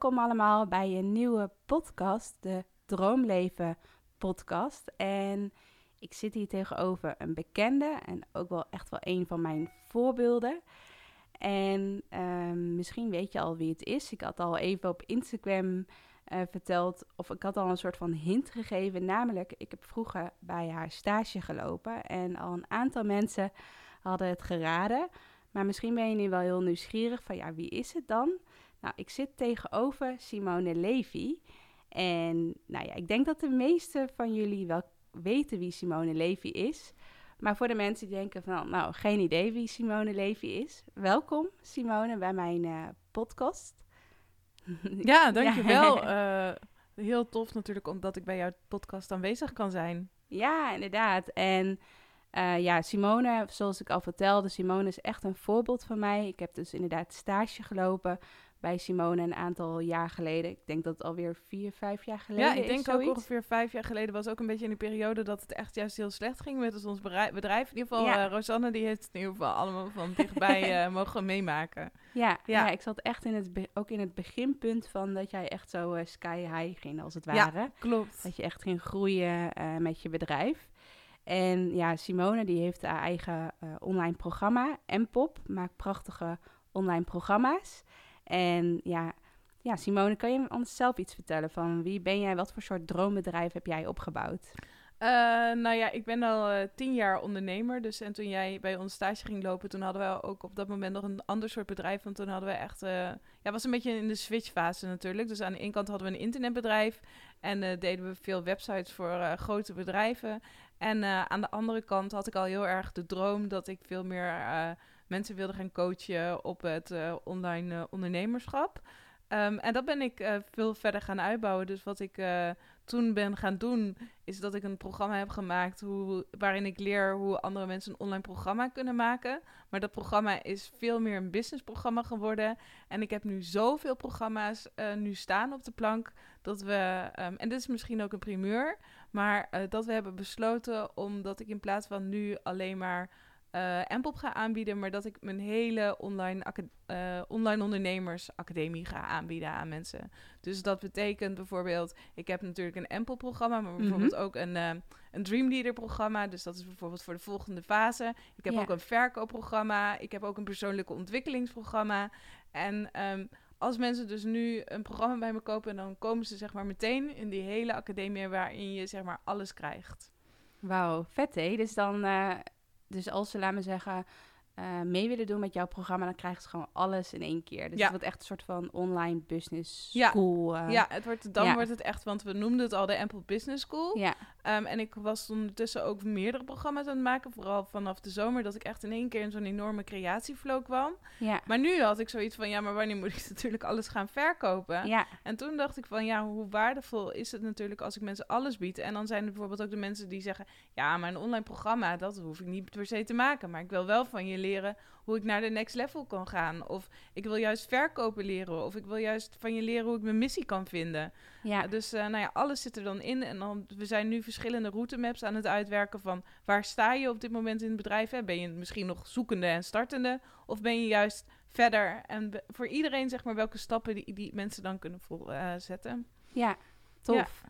Welkom allemaal bij een nieuwe podcast, de Droomleven podcast. En ik zit hier tegenover een bekende en ook wel echt wel een van mijn voorbeelden. En ehm, misschien weet je al wie het is. Ik had al even op Instagram eh, verteld, of ik had al een soort van hint gegeven. Namelijk, ik heb vroeger bij haar stage gelopen en al een aantal mensen hadden het geraden. Maar misschien ben je nu wel heel nieuwsgierig van, ja, wie is het dan? Nou, ik zit tegenover Simone Levy. En nou ja, ik denk dat de meeste van jullie wel weten wie Simone Levy is. Maar voor de mensen die denken van, nou, geen idee wie Simone Levy is. Welkom, Simone, bij mijn eh, podcast. Ja, dankjewel. Eh heel tof natuurlijk omdat ik bij jouw podcast aanwezig kan zijn. Ja, inderdaad. En eh, ja, Simone, zoals ik al vertelde, Simone is echt een voorbeeld van mij. Ik heb dus inderdaad stage gelopen bij Simone een aantal jaar geleden. Ik denk dat het alweer vier, vijf jaar geleden Ja, is. ik denk ook zoiets. ongeveer vijf jaar geleden was ook een beetje in de periode dat het echt juist heel slecht ging met ons bedrijf. In ieder geval, Ja. eh, Rosanne die heeft het in ieder geval allemaal van dichtbij eh, mogen meemaken. Ja, ja. Ja. ik zat echt in het, ook in het beginpunt van dat jij echt zo eh, sky high ging, als het Ja. ware. Klopt. Dat je echt ging groeien met je bedrijf. En ja, Simone die heeft haar eigen online programma, Mpop, maakt prachtige online programma's. En ja, ja, Simone, kan je ons zelf iets vertellen van wie ben jij, wat voor soort droombedrijf heb jij opgebouwd? Eh, nou ja, ik ben al eh, tien jaar ondernemer. Dus en toen jij bij ons stage ging lopen, toen hadden we ook op dat moment nog een ander soort bedrijf. Want toen hadden we echt, eh ja, was een beetje in de switchfase natuurlijk. Dus aan de ene kant hadden we een internetbedrijf en deden we veel websites voor grote bedrijven. En aan de andere kant had ik al heel erg de droom dat ik veel meer mensen wilde gaan coachen op het eh, online eh, ondernemerschap. Ehm, en dat ben ik eh, veel verder gaan uitbouwen. Dus wat ik toen ben gaan doen, is dat ik een programma heb gemaakt hoe, waarin ik leer hoe andere mensen een online programma kunnen maken. Maar dat programma is veel meer een businessprogramma geworden. En ik heb nu zoveel programma's nu staan op de plank dat we, ehm, en dit is misschien ook een primeur, maar dat we hebben besloten omdat ik in plaats van nu alleen maar eh Mpop ga aanbieden, maar dat ik mijn hele online, eh, online ondernemersacademie ga aanbieden aan mensen. Dus dat betekent bijvoorbeeld, ik heb natuurlijk een Mpop-programma, maar bijvoorbeeld ook een, eh, een Dreamleader-programma. Dus dat is bijvoorbeeld voor de volgende fase. Ik heb ook een verkoopprogramma. Ik heb ook een persoonlijke ontwikkelingsprogramma. En ehm, als mensen dus nu een programma bij me kopen, dan komen ze zeg maar meteen in die hele academie waarin je zeg maar alles krijgt. Wauw, vet hè? Dus dan, dus als ze, laat me zeggen, eh, mee willen doen met jouw programma, dan krijgen ze gewoon alles in één keer. Dus Ja. het wordt echt een soort van online business Ja. school. eh, ja, het wordt, dan ja. wordt het echt, want we noemden het al de Ample Business School. ja. Ehm, en ik was ondertussen ook meerdere programma's aan het maken, vooral vanaf de zomer, dat ik echt in één keer in zo'n enorme creatieflow kwam. Ja. Maar nu had ik zoiets van, ja, maar wanneer moet ik natuurlijk alles gaan verkopen? Ja. En toen dacht ik van, ja, hoe waardevol is het natuurlijk als ik mensen alles bied? En dan zijn er bijvoorbeeld ook de mensen die zeggen, ja, maar een online programma, dat hoef ik niet per se te maken. Maar ik wil wel van je leren hoe ik naar de next level kan gaan. Of ik wil juist verkopen leren. Of ik wil juist van je leren hoe ik mijn missie kan vinden. ja. Dus eh, nou ja, alles zit er dan in. En dan, we zijn nu verschillende routemaps aan het uitwerken van waar sta je op dit moment in het bedrijf? Hè? Ben je misschien nog zoekende en startende? Of ben je juist verder? En voor iedereen zeg maar welke stappen die, die mensen dan kunnen vol, eh, zetten. Ja, tof.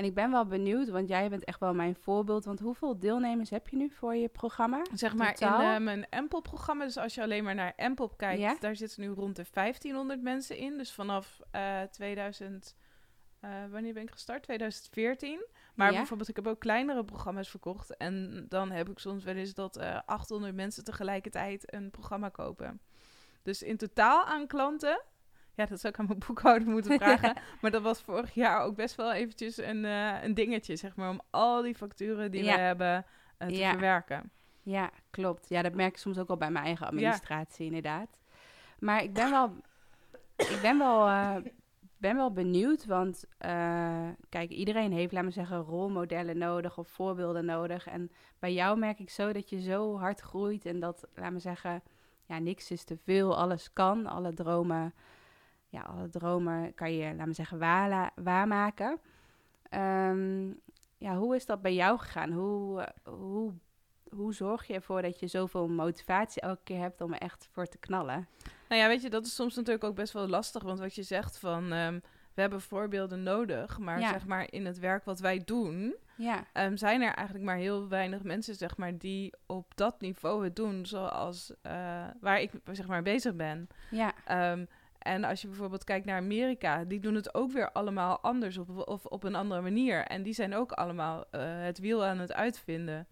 En ik ben wel benieuwd, want jij bent echt wel mijn voorbeeld. Want hoeveel deelnemers heb je nu voor je programma? Zeg maar Totaal? in eh, mijn MPOP-programma, dus als je alleen maar naar MPOP kijkt, Ja. daar zitten nu rond de 1500 mensen in. Dus vanaf eh 2000, eh, wanneer ben ik gestart? 2014. Maar Ja. bijvoorbeeld, ik heb ook kleinere programma's verkocht. En dan heb ik soms wel eens dat eh 800 mensen tegelijkertijd een programma kopen. Dus in totaal aan klanten. Ja, dat zou ik aan mijn boekhouder moeten vragen. maar dat was vorig jaar ook best wel eventjes een, eh, een dingetje, zeg maar. Om al die facturen die Ja. we hebben eh, te Ja. verwerken. Ja, klopt. Ja, dat merk ik soms ook al bij mijn eigen administratie, inderdaad. Maar ik ben wel, ik ben wel, eh, ben wel benieuwd, want kijk, iedereen heeft, laat me zeggen, rolmodellen nodig of voorbeelden nodig. En bij jou merk ik zo dat je zo hard groeit en dat, laat me zeggen, ja, niks is te veel, alles kan, alle dromen, ja, alle dromen kan je, laat me zeggen, waarmaken. Ehm, ja, hoe is dat bij jou gegaan? Hoe, eh, hoe, hoe zorg je ervoor dat je zoveel motivatie elke keer hebt om er echt voor te knallen? Nou ja, weet je, dat is soms natuurlijk ook best wel lastig. Want wat je zegt van, ehm, we hebben voorbeelden nodig. Maar Ja. zeg maar, in het werk wat wij doen, Ja, ehm, zijn er eigenlijk maar heel weinig mensen, zeg maar, die op dat niveau het doen zoals eh, waar ik zeg maar bezig ben. ja, en als je bijvoorbeeld kijkt naar Amerika, die doen het ook weer allemaal anders op, of op een andere manier. En die zijn ook allemaal eh, het wiel aan het uitvinden.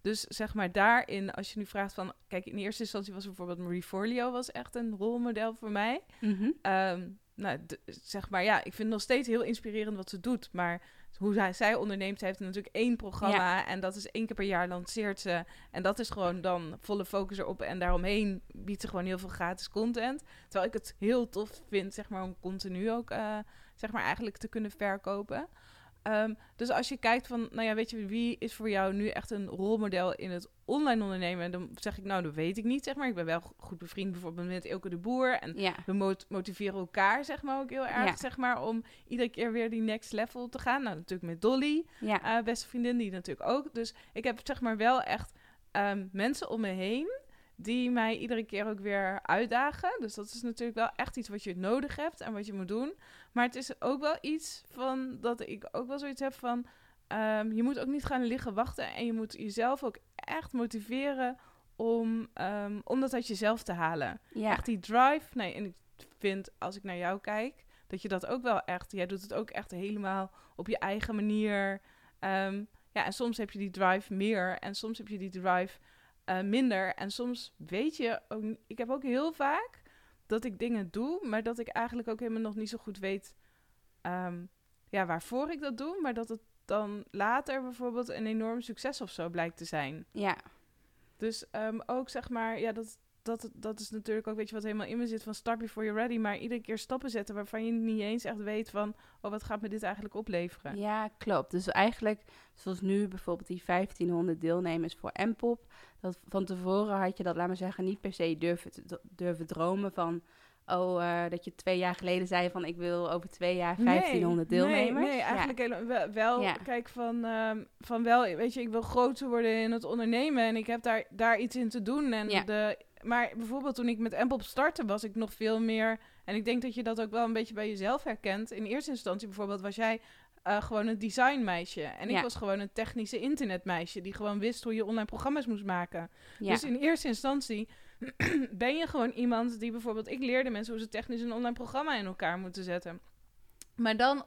Dus zeg maar daarin, als je nu vraagt van... Kijk, in eerste instantie was bijvoorbeeld Marie Forleo was echt een rolmodel voor mij. mhm, Ehm, nou, zeg maar, ja, ik vind het nog steeds heel inspirerend wat ze doet. Maar hoe zij, zij onderneemt, ze heeft natuurlijk één programma. En dat is één keer per jaar lanceert ze. En dat is gewoon dan volle focus erop. En daaromheen biedt ze gewoon heel veel gratis content. Terwijl ik het heel tof vind, zeg maar, om continu ook, eh, zeg maar, eigenlijk te kunnen verkopen. Ehm, dus als je kijkt van, nou ja, weet je, wie is voor jou nu echt een rolmodel in het online ondernemen? Dan zeg ik, nou, dat weet ik niet, zeg maar. Ik ben wel go- goed bevriend bijvoorbeeld met Elke de Boer. En ja, we mot- motiveren elkaar, zeg maar, ook heel erg, Ja. zeg maar, om iedere keer weer die next level te gaan. Nou, natuurlijk met Dolly, ja, eh, beste vriendin, die natuurlijk ook. Dus ik heb, zeg maar, wel echt ehm, mensen om me heen die mij iedere keer ook weer uitdagen. Dus dat is natuurlijk wel echt iets wat je nodig hebt en wat je moet doen. Maar het is ook wel iets van dat ik ook wel zoiets heb van... ehm, je moet ook niet gaan liggen wachten en je moet jezelf ook echt motiveren om, ehm, om dat uit jezelf te halen ja, echt die drive. Nee, en ik vind als ik naar jou kijk, dat je dat ook wel echt. Jij doet het ook echt helemaal op je eigen manier. Ehm, ja, en soms heb je die drive meer en soms heb je die drive eh, minder. En soms weet je ook. Ik heb ook heel vaak dat ik dingen doe, maar dat ik eigenlijk ook helemaal nog niet zo goed weet. ehm, ja, waarvoor ik dat doe, maar dat het dan later bijvoorbeeld een enorm succes of zo blijkt te zijn. ja, Dus ehm, ook zeg maar, ja, dat, dat, dat is natuurlijk ook, weet je, wat helemaal in me zit van start before you're ready. Maar iedere keer stappen zetten waarvan je niet eens echt weet van, oh, wat gaat me dit eigenlijk opleveren? ja, klopt. Dus eigenlijk, zoals nu bijvoorbeeld die 1500 deelnemers voor M-pop. Dat van tevoren had je dat, laat maar zeggen, niet per se durven, durven dromen van... Oh, eh, dat je twee jaar geleden zei van ik wil over twee jaar 1500 Nee, deelnemers. Nee, nee eigenlijk helemaal wel, Ja. kijk, van, ehm, van wel, weet je, ik wil groter worden in het ondernemen en ik heb daar, daar iets in te doen. En Ja. de, maar bijvoorbeeld toen ik met Empop startte, was ik nog veel meer, en ik denk dat je dat ook wel een beetje bij jezelf herkent. In eerste instantie bijvoorbeeld was jij eh, gewoon een designmeisje en ik was gewoon een technische internetmeisje die gewoon wist hoe je online programma's moest maken. Ja, Dus in eerste instantie ben je gewoon iemand die bijvoorbeeld... Ik leerde mensen hoe ze technisch een online programma in elkaar moeten zetten. Maar dan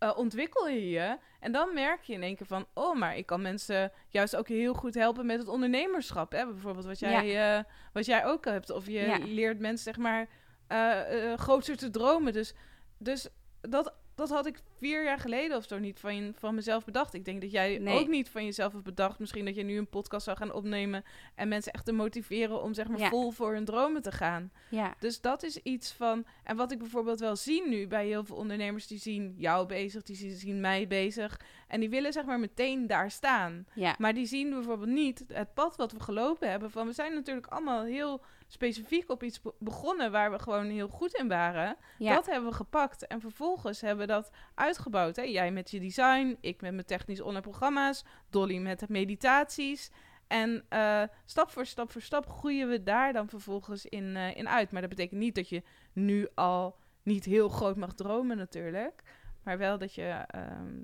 eh, ontwikkel je je en dan merk je in één keer van... Oh, maar ik kan mensen juist ook heel goed helpen met het ondernemerschap. Hè? Bijvoorbeeld wat jij, eh, wat jij ook hebt. Of je Ja. leert mensen zeg maar eh, groter te dromen. Dus, dus dat... Dat had ik vier jaar geleden of zo niet van, je- van mezelf bedacht. Ik denk dat jij Nee. ook niet van jezelf hebt bedacht. Misschien dat je nu een podcast zou gaan opnemen en mensen echt te motiveren om zeg maar Ja. vol voor hun dromen te gaan. ja, Dus dat is iets van. En wat ik bijvoorbeeld wel zie nu bij heel veel ondernemers, die zien jou bezig, die zien- zien mij bezig. En die willen zeg maar meteen daar staan. ja, Maar die zien bijvoorbeeld niet het pad wat we gelopen hebben. Van we zijn natuurlijk allemaal heel specifiek op iets be- begonnen waar we gewoon heel goed in waren. ja, Dat hebben we gepakt. En vervolgens hebben we dat uitgebouwd. Hè? Jij met je design, ik met mijn technisch online programma's, Dolly met meditaties. En eh, stap voor stap voor stap groeien we daar dan vervolgens in, eh, in uit. Maar dat betekent niet dat je nu al niet heel groot mag dromen natuurlijk. Maar wel dat je ehm,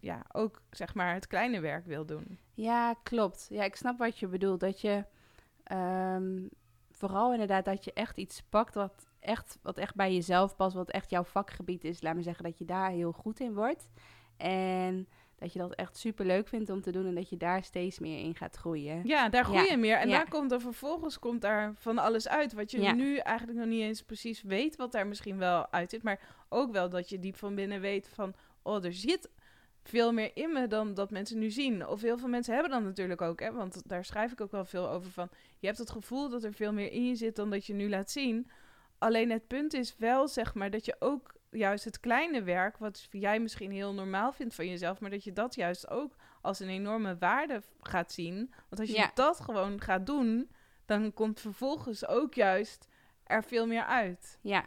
ja, ook zeg maar het kleine werk wil doen. Ja, klopt. Ja, ik snap wat je bedoelt. Dat je ehm, vooral inderdaad dat je echt iets pakt wat echt, wat echt bij jezelf past, wat echt jouw vakgebied is. Laat me zeggen dat je daar heel goed in wordt. En dat je dat echt super leuk vindt om te doen en dat je daar steeds meer in gaat groeien. Ja, daar groei Ja, je meer. En ja. daar komt er vervolgens komt daar van alles uit. Wat je Ja. nu eigenlijk nog niet eens precies weet wat daar misschien wel uit zit. Maar ook wel dat je diep van binnen weet van... Oh, er zit, veel meer in me dan dat mensen nu zien. Of heel veel mensen hebben dat natuurlijk ook, hè, want daar schrijf ik ook wel veel over van. Je hebt het gevoel dat er veel meer in je zit dan dat je nu laat zien. Alleen het punt is wel, zeg maar, dat je ook juist het kleine werk, wat jij misschien heel normaal vindt van jezelf, maar dat je dat juist ook als een enorme waarde gaat zien. Want als je Ja. dat gewoon gaat doen, dan komt vervolgens ook juist er veel meer uit. Ja,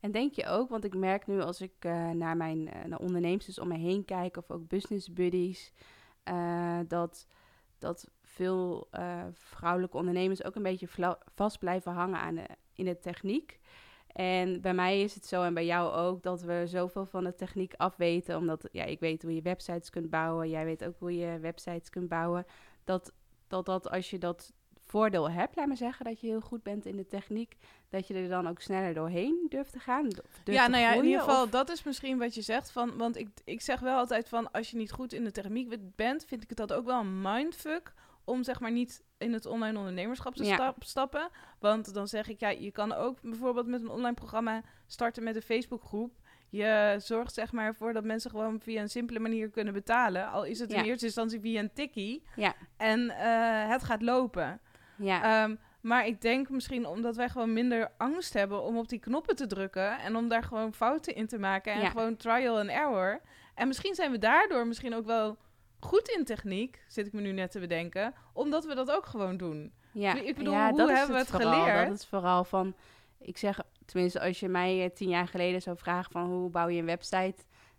en denk je ook, want ik merk nu als ik eh, naar mijn eh, naar ondernemers om me heen kijk, of ook business buddies, eh, dat, dat veel vrouwelijke ondernemers ook een beetje vast blijven hangen aan in de techniek. En bij mij is het zo, en bij jou ook, dat we zoveel van de techniek afweten. Omdat ja, ik weet hoe je websites kunt bouwen. Jij weet ook hoe je websites kunt bouwen. Dat, dat, dat als je dat voordeel hebt, laat maar zeggen, dat je heel goed bent in de techniek, dat je er dan ook sneller doorheen durft te gaan. durft ja, te nou ja, in ieder geval, of- dat is misschien wat je zegt. Van, want ik, ik zeg wel altijd van, als je niet goed in de techniek bent, vind ik het dat ook wel een mindfuck om zeg maar niet in het online ondernemerschap te Ja. stap- stappen. Want dan zeg ik, ja, je kan ook bijvoorbeeld met een online programma starten met een Facebookgroep. Je zorgt zeg maar ervoor dat mensen gewoon via een simpele manier kunnen betalen. Al is het in eerste instantie via een tikkie. Ja. En eh, het gaat lopen. Ja, Ehm, maar ik denk misschien omdat wij gewoon minder angst hebben om op die knoppen te drukken. En om daar gewoon fouten in te maken. En Ja. gewoon trial and error. En misschien zijn we daardoor misschien ook wel goed in techniek, zit ik me nu net te bedenken. Omdat we dat ook gewoon doen. ja. ik bedoel, ja, hoe hebben we het vooral. geleerd? Dat is vooral van, ik zeg, tenminste als je mij eh, tien jaar geleden zou vragen van hoe bouw je een website,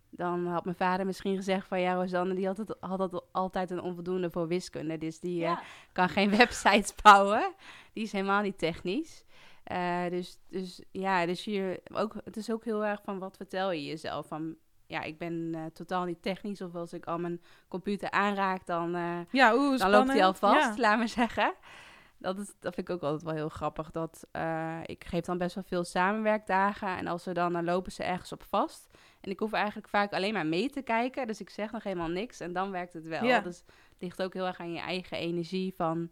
dan had mijn vader misschien gezegd van ja, Rosanne, die had, het, had het altijd een onvoldoende voor wiskunde, dus die eh, kan geen websites bouwen. Die is helemaal niet technisch. Eh, dus, dus ja, dus je, ook, het is ook heel erg van wat vertel je jezelf. Van, ja, ik ben eh, totaal niet technisch. Of als ik al mijn computer aanraak, dan, Ja, dan loopt hij al vast, Ja. laat maar zeggen. Dat, is, dat vind ik ook altijd wel heel grappig. Dat, eh, ik geef dan best wel veel samenwerkdagen. En als ze dan, dan lopen ze ergens op vast. En ik hoef eigenlijk vaak alleen maar mee te kijken. Dus ik zeg nog helemaal niks. En dan werkt het wel. Ja. Dus het ligt ook heel erg aan je eigen energie. Van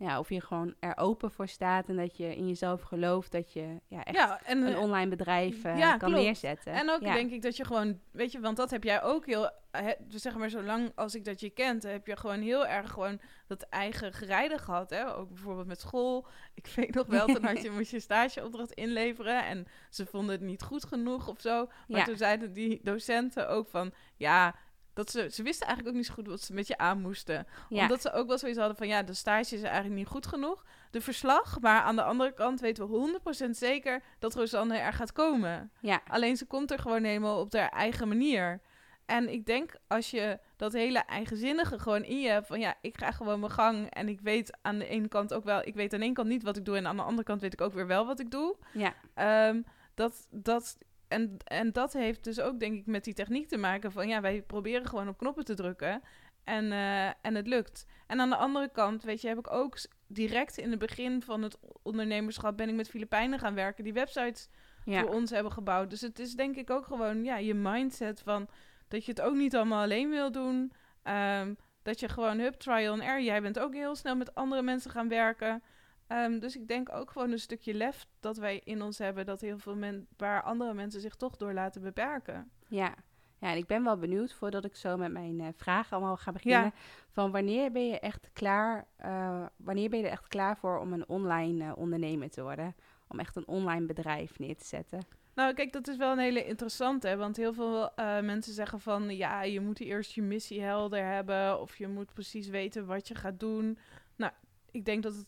ja, of je gewoon er open voor staat. En dat je in jezelf gelooft. Dat je ja, echt Ja, en, een online bedrijf eh, Ja, kan klopt. neerzetten. En ook ja. denk ik dat je gewoon, weet je, want dat heb jij ook heel, hè, zeg maar zolang als ik dat je kent, heb je gewoon heel erg gewoon dat eigen gerijden gehad, hè? Ook bijvoorbeeld met school. Ik weet nog wel, toen had je, moest je stageopdracht inleveren en ze vonden het niet goed genoeg of zo. Maar toen zeiden die docenten ook van, ja, dat ze, ze wisten eigenlijk ook niet zo goed wat ze met je aan moesten. ja. Omdat ze ook wel zoiets hadden van, ja, de stage is eigenlijk niet goed genoeg. De verslag, maar aan de andere kant weten we 100% zeker dat Rosanne er gaat komen. ja. Alleen ze komt er gewoon helemaal op haar eigen manier. En ik denk als je dat hele eigenzinnige gewoon in je hebt van ja, ik ga gewoon mijn gang en ik weet aan de ene kant ook wel, ik weet aan de ene kant niet wat ik doe en aan de andere kant weet ik ook weer wel wat ik doe. ja. Ehm, dat, dat, en, en dat heeft dus ook denk ik met die techniek te maken van ja, wij proberen gewoon op knoppen te drukken en, eh, en het lukt. En aan de andere kant, weet je, heb ik ook direct in het begin van het ondernemerschap ben ik met Filipijnen gaan werken die websites ja. voor ons hebben gebouwd. Dus het is denk ik ook gewoon ja, je mindset van dat je het ook niet allemaal alleen wil doen. Ehm, dat je gewoon hup, trial and error. Jij bent ook heel snel met andere mensen gaan werken. Ehm, dus ik denk ook gewoon een stukje lef dat wij in ons hebben. Dat heel veel mensen, waar andere mensen zich toch door laten beperken. Ja. ja, en ik ben wel benieuwd voordat ik zo met mijn eh, vragen allemaal ga beginnen. Van wanneer ben je echt klaar? eh, wanneer ben je er echt klaar voor om een online eh, ondernemer te worden? Om echt een online bedrijf neer te zetten. Nou, kijk, dat is wel een hele interessante. Want heel veel mensen zeggen van... ja, je moet eerst je missie helder hebben... of je moet precies weten wat je gaat doen. Nou, ik denk dat het...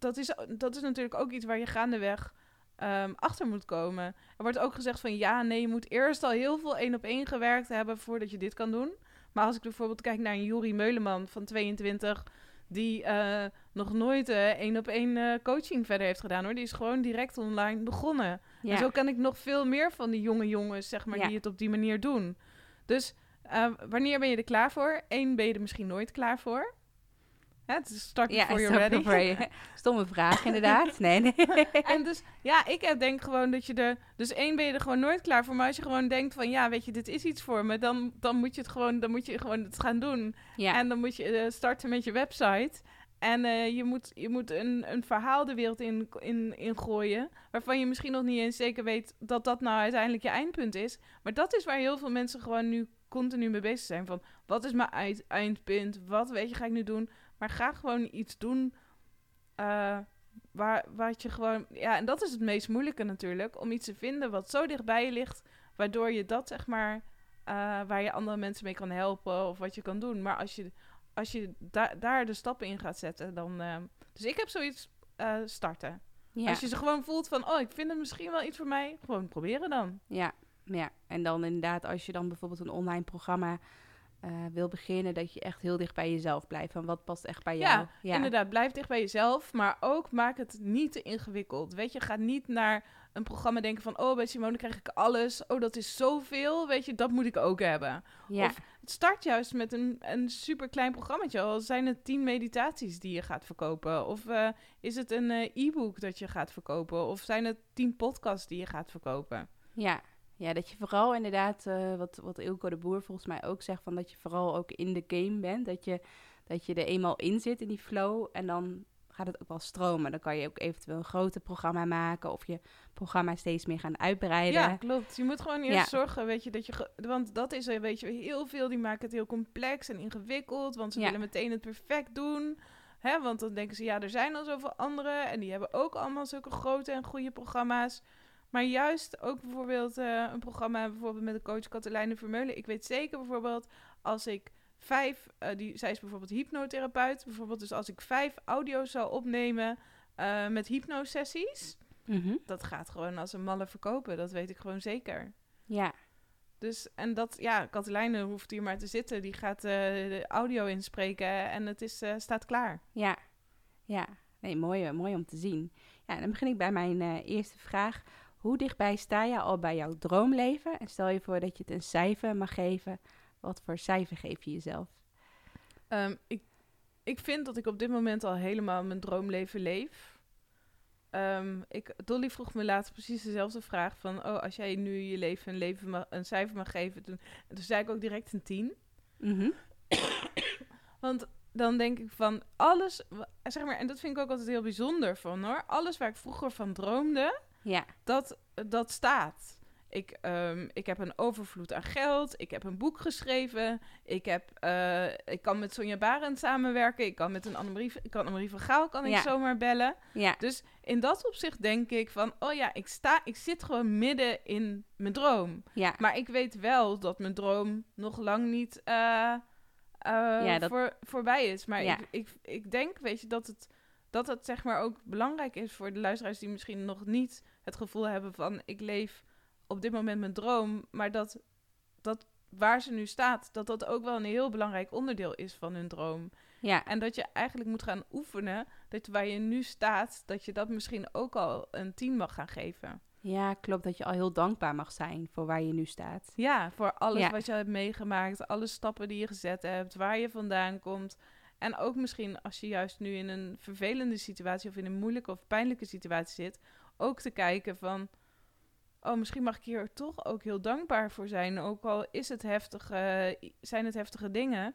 Dat is, dat is natuurlijk ook iets waar je gaandeweg ehm, achter moet komen. Er wordt ook gezegd van... ja, nee, je moet eerst al heel veel één-op-één gewerkt hebben... voordat je dit kan doen. Maar als ik bijvoorbeeld kijk naar een Juri Meuleman van 22... die eh, nog nooit eh, één-op-één eh, coaching verder heeft gedaan, hoor. Die is gewoon direct online begonnen. Ja, En zo kan ik nog veel meer van die jonge jongens, zeg maar, Ja. die het op die manier doen. Dus wanneer ben je er klaar voor? Eén, ben je er misschien nooit klaar voor? Hè, het is start before stop you're ready. before you- Stomme vraag, inderdaad. Nee, nee. en dus, ja, ik heb denk gewoon dat je er... Dus één, ben je er gewoon nooit klaar voor. Maar als je gewoon denkt van, ja, weet je, dit is iets voor me. Dan, dan moet je het gewoon, dan moet je gewoon het gaan doen. Ja, En dan moet je eh, starten met je website. En eh, je moet, je moet een, een verhaal de wereld in, in, in gooien. Waarvan je misschien nog niet eens zeker weet dat dat nou uiteindelijk je eindpunt is. Maar dat is waar heel veel mensen gewoon nu continu mee bezig zijn van wat is mijn eind, eindpunt, wat weet je ga ik nu doen, maar ga gewoon iets doen eh, waar wat je gewoon ja en dat is het meest moeilijke natuurlijk om iets te vinden wat zo dichtbij je ligt, waardoor je dat zeg maar eh, waar je andere mensen mee kan helpen of wat je kan doen, maar als je als je da- daar de stappen in gaat zetten, dan eh, dus ik heb zoiets starten. Ja. Als je ze gewoon voelt van, oh, ik vind het misschien wel iets voor mij, gewoon proberen dan. Ja, ja, en dan inderdaad, als je dan bijvoorbeeld een online programma eh, wil beginnen, dat je echt heel dicht bij jezelf blijft. Van wat past echt bij jou? Ja, Inderdaad, blijf dicht bij jezelf, maar ook maak het niet te ingewikkeld. Weet je, ga niet naar een programma denken van, oh, bij Simone krijg ik alles. Oh, dat is zoveel, weet je, dat moet ik ook hebben. Ja, Of start juist met een, een super klein programmaatje. Al zijn het tien meditaties die je gaat verkopen. Of eh, is het een eh, e-book dat je gaat verkopen. Of zijn het tien podcasts die je gaat verkopen. ja. Ja, dat je vooral inderdaad, eh, wat, wat Ilko de Boer volgens mij ook zegt, van dat je vooral ook in de game bent. Dat je, dat je er eenmaal in zit in die flow en dan gaat het ook wel stromen. Dan kan je ook eventueel een groter programma maken of je programma steeds meer gaan uitbreiden. Ja, klopt. Je moet gewoon eerst Ja. zorgen, weet je, dat je... Want dat is, er, weet je, heel veel die maken het heel complex en ingewikkeld. Want ze Ja. willen meteen het perfect doen. Hè, want dan denken ze, ja, er zijn al zoveel anderen. En die hebben ook allemaal zulke grote en goede programma's. Maar juist ook bijvoorbeeld eh, een programma bijvoorbeeld met de coach Katelijne Vermeulen. Ik weet zeker bijvoorbeeld als ik vijf, eh, die, zij is bijvoorbeeld hypnotherapeut. Bijvoorbeeld dus als ik vijf audio's zou opnemen eh, met hypnosessies. Mhm. Dat gaat gewoon als een malle verkopen. Dat weet ik gewoon zeker. ja. Dus, en dat, ja, Katelijne hoeft hier maar te zitten. Die gaat de audio inspreken en het is, staat klaar. Ja, ja. Nee, mooi, mooi om te zien. Ja, dan begin ik bij mijn eerste vraag. Hoe dichtbij sta je al bij jouw droomleven? En stel je voor dat je het een cijfer mag geven. Wat voor cijfer geef je jezelf? Ehm, ik, ik vind dat ik op dit moment al helemaal mijn droomleven leef. Ehm, ik, Dolly vroeg me laatst precies dezelfde vraag van... Oh, als jij nu je leven een, leven een cijfer mag geven... Toen, en toen zei ik ook direct een 10. Mhm. Want dan denk ik van alles... Zeg maar, en dat vind ik ook altijd heel bijzonder van hoor. Alles waar ik vroeger van droomde... Ja, dat, dat staat. Ik, ehm, ik heb een overvloed aan geld. Ik heb een boek geschreven. Ik, heb, eh, ik kan met Sonja Barend samenwerken. Ik kan met een Annemarie, ik kan Annemarie van Gaal kan ik zomaar bellen. ja, Dus in dat opzicht denk ik van... Oh ja, ik, sta, ik zit gewoon midden in mijn droom. ja. Maar ik weet wel dat mijn droom nog lang niet eh, eh, dat- voor, voorbij is. Maar ik, ik, ik denk, weet je, dat het, dat het zeg maar ook belangrijk is voor de luisteraars die misschien nog niet het gevoel hebben van ik leef op dit moment mijn droom. Maar dat, dat waar ze nu staat, dat dat ook wel een heel belangrijk onderdeel is van hun droom. ja. En dat je eigenlijk moet gaan oefenen, dat waar je nu staat, dat je dat misschien ook al een 10 mag gaan geven. Ja, klopt dat je al heel dankbaar mag zijn voor waar je nu staat. Ja, voor alles Ja. wat je hebt meegemaakt, alle stappen die je gezet hebt, waar je vandaan komt. En ook misschien als je juist nu in een vervelende situatie of in een moeilijke of pijnlijke situatie zit, ook te kijken van, oh, misschien mag ik hier toch ook heel dankbaar voor zijn. Ook al is het heftige, zijn het heftige dingen,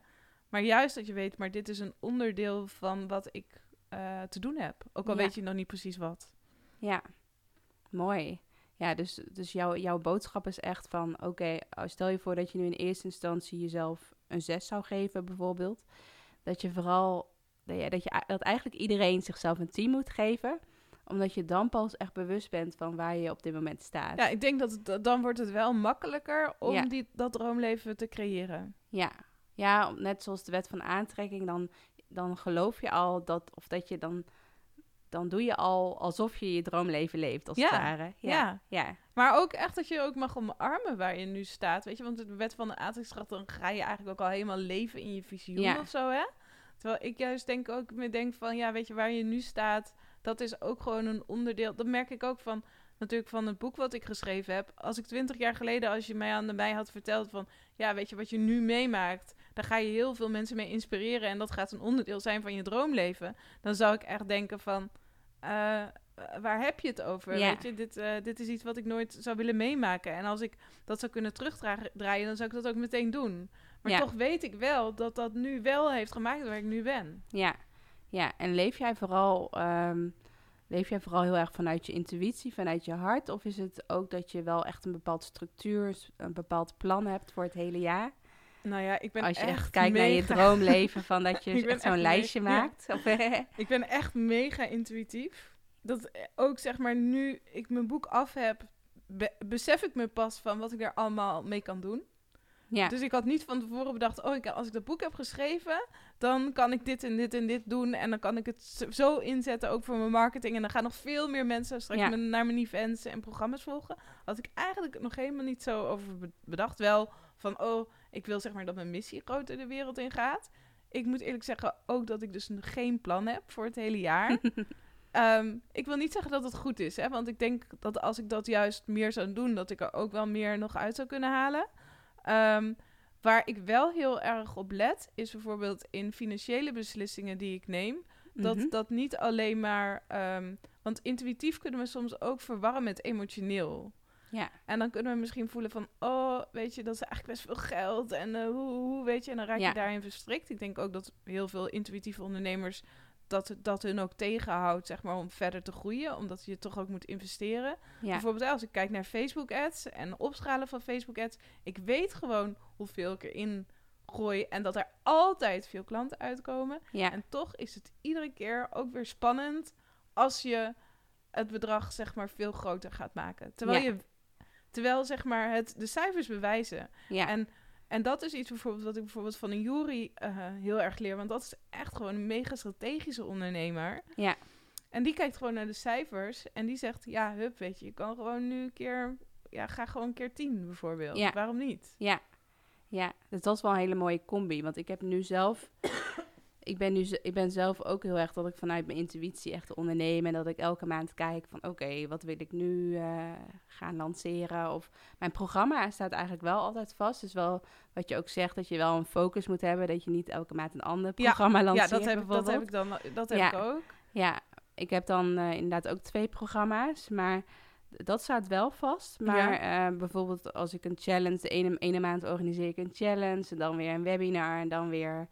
maar juist dat je weet, maar dit is een onderdeel van wat ik eh, te doen heb. Ook al Ja. weet je nog niet precies wat. Ja, mooi. Ja, dus, dus jouw, jouw boodschap is echt van... Oké, oh, stel je voor dat je nu in eerste instantie jezelf een 6 zou geven bijvoorbeeld. Dat je vooral... Dat, je, dat, je, dat eigenlijk iedereen zichzelf een 10 moet geven. Omdat je dan pas echt bewust bent van waar je op dit moment staat. Ja, ik denk dat het, dan wordt het wel makkelijker om Ja. die, dat droomleven te creëren. Ja, ja net zoals de wet van aantrekking, dan, dan geloof je al dat, of dat je dan, dan doe je al alsof je je droomleven leeft, als Ja, het ware. Ja, ja. ja, Maar ook echt dat je ook mag omarmen waar je nu staat. Weet je, want de wet van de aantrekkingskracht, dan ga je eigenlijk ook al helemaal leven in je visioen Ja. of zo, hè? Terwijl ik juist denk ook me denk van, ja, weet je, waar je nu staat, dat is ook gewoon een onderdeel. Dat merk ik ook van, natuurlijk van het boek wat ik geschreven heb. Als ik twintig jaar geleden, als je mij aan mij had verteld van, ja, weet je, wat je nu meemaakt, daar ga je heel veel mensen mee inspireren en dat gaat een onderdeel zijn van je droomleven. Dan zou ik echt denken van, eh, waar heb je het over? Ja. Weet je, dit, eh, dit is iets wat ik nooit zou willen meemaken. En als ik dat zou kunnen terugdraaien, dan zou ik dat ook meteen doen. Maar Ja. toch weet ik wel dat dat nu wel heeft gemaakt waar ik nu ben. ja, ja. En leef jij vooral, ehm, leef jij vooral heel erg vanuit je intuïtie, vanuit je hart? Of is het ook dat je wel echt een bepaalde structuur, een bepaald plan hebt voor het hele jaar? Nou ja, ik ben Als je echt, echt kijkt naar je droomleven, van dat je zo'n lijstje maakt. Of, Ik ben echt mega intuïtief. Dat eh, ook zeg maar nu ik mijn boek af heb, be- besef ik me pas van wat ik er allemaal mee kan doen. Ja, Dus ik had niet van tevoren bedacht, oh, ik, als ik dat boek heb geschreven, dan kan ik dit en dit en dit doen. En dan kan ik het zo- inzetten, ook voor mijn marketing. En dan gaan nog veel meer mensen straks Ja. naar mijn events en programma's volgen. Had ik eigenlijk nog helemaal niet zo over be- bedacht. Wel van, oh, ik wil zeg maar dat mijn missie groter de wereld in gaat. Ik moet eerlijk zeggen ook dat ik dus geen plan heb voor het hele jaar. Ehm, ik wil niet zeggen dat het goed is, hè, want ik denk dat als ik dat juist meer zou doen, dat ik er ook wel meer nog uit zou kunnen halen. Ehm, waar ik wel heel erg op let, is bijvoorbeeld in financiële beslissingen die ik neem, dat Mhm. dat niet alleen maar. ehm, want intuïtief kunnen we soms ook verwarren met emotioneel. ja, En dan kunnen we misschien voelen van, oh, weet je, dat is eigenlijk best veel geld. En eh, hoe, hoe, weet je, en dan raak Ja. je daarin verstrikt. Ik denk ook dat heel veel intuïtieve ondernemers, dat, het- dat hun ook tegenhoudt, zeg maar, om verder te groeien. Omdat je toch ook moet investeren. ja, Bijvoorbeeld als ik kijk naar Facebook ads en opschalen van Facebook ads. Ik weet gewoon hoeveel ik erin gooi en dat er altijd veel klanten uitkomen. ja, En toch is het iedere keer ook weer spannend als je het bedrag zeg maar veel groter gaat maken. Terwijl, Ja. je, terwijl zeg maar het, de cijfers bewijzen. ja, En, en dat is iets bijvoorbeeld wat ik bijvoorbeeld van een Jury eh, heel erg leer. Want dat is echt gewoon een mega strategische ondernemer. ja, En die kijkt gewoon naar de cijfers en die zegt, ja, hup, weet je, je kan gewoon nu een keer, ja, ga gewoon een keer tien bijvoorbeeld. Ja. Waarom niet? ja, ja. Dus dat is wel een hele mooie combi. Want ik heb nu zelf... Ik ben, nu, ik ben zelf ook heel erg dat ik vanuit mijn intuïtie echt onderneem. En dat ik elke maand kijk van oké, wat wil ik nu eh, gaan lanceren? Of mijn programma staat eigenlijk wel altijd vast. Dus wel wat je ook zegt, dat je wel een focus moet hebben. Dat je niet elke maand een ander Ja, programma Ja, lanceert dat heb, dat heb ik dan, dat heb Ja. ik ook. Ja, ik heb dan eh, inderdaad ook twee programma's, maar dat staat wel vast. Maar eh, bijvoorbeeld als ik een challenge, de ene, ene maand organiseer ik een challenge, en dan weer een webinar en dan weer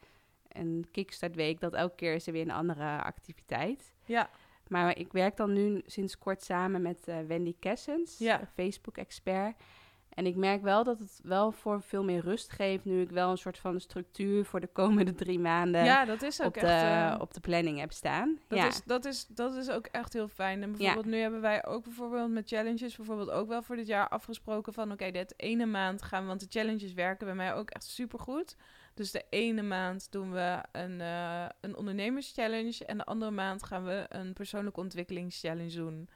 een kickstart week. Dat elke keer is er weer een andere activiteit. Ja, Maar ik werk dan nu sinds kort samen met eh, Wendy Kessens, Ja. Facebook-expert. En ik merk wel dat het wel voor veel meer rust geeft, nu ik wel een soort van structuur voor de komende drie maanden ja dat is ook op, de, echt... eh, op de planning heb staan. dat, ja. is, dat, is, dat is ook echt heel fijn. En bijvoorbeeld nu hebben wij ook bijvoorbeeld met challenges bijvoorbeeld ook wel voor dit jaar afgesproken van oké, dit ene maand gaan we, want de challenges werken bij mij ook echt supergoed. Dus de ene maand doen we een, eh een ondernemerschallenge en de andere maand gaan we een persoonlijke ontwikkelingschallenge doen.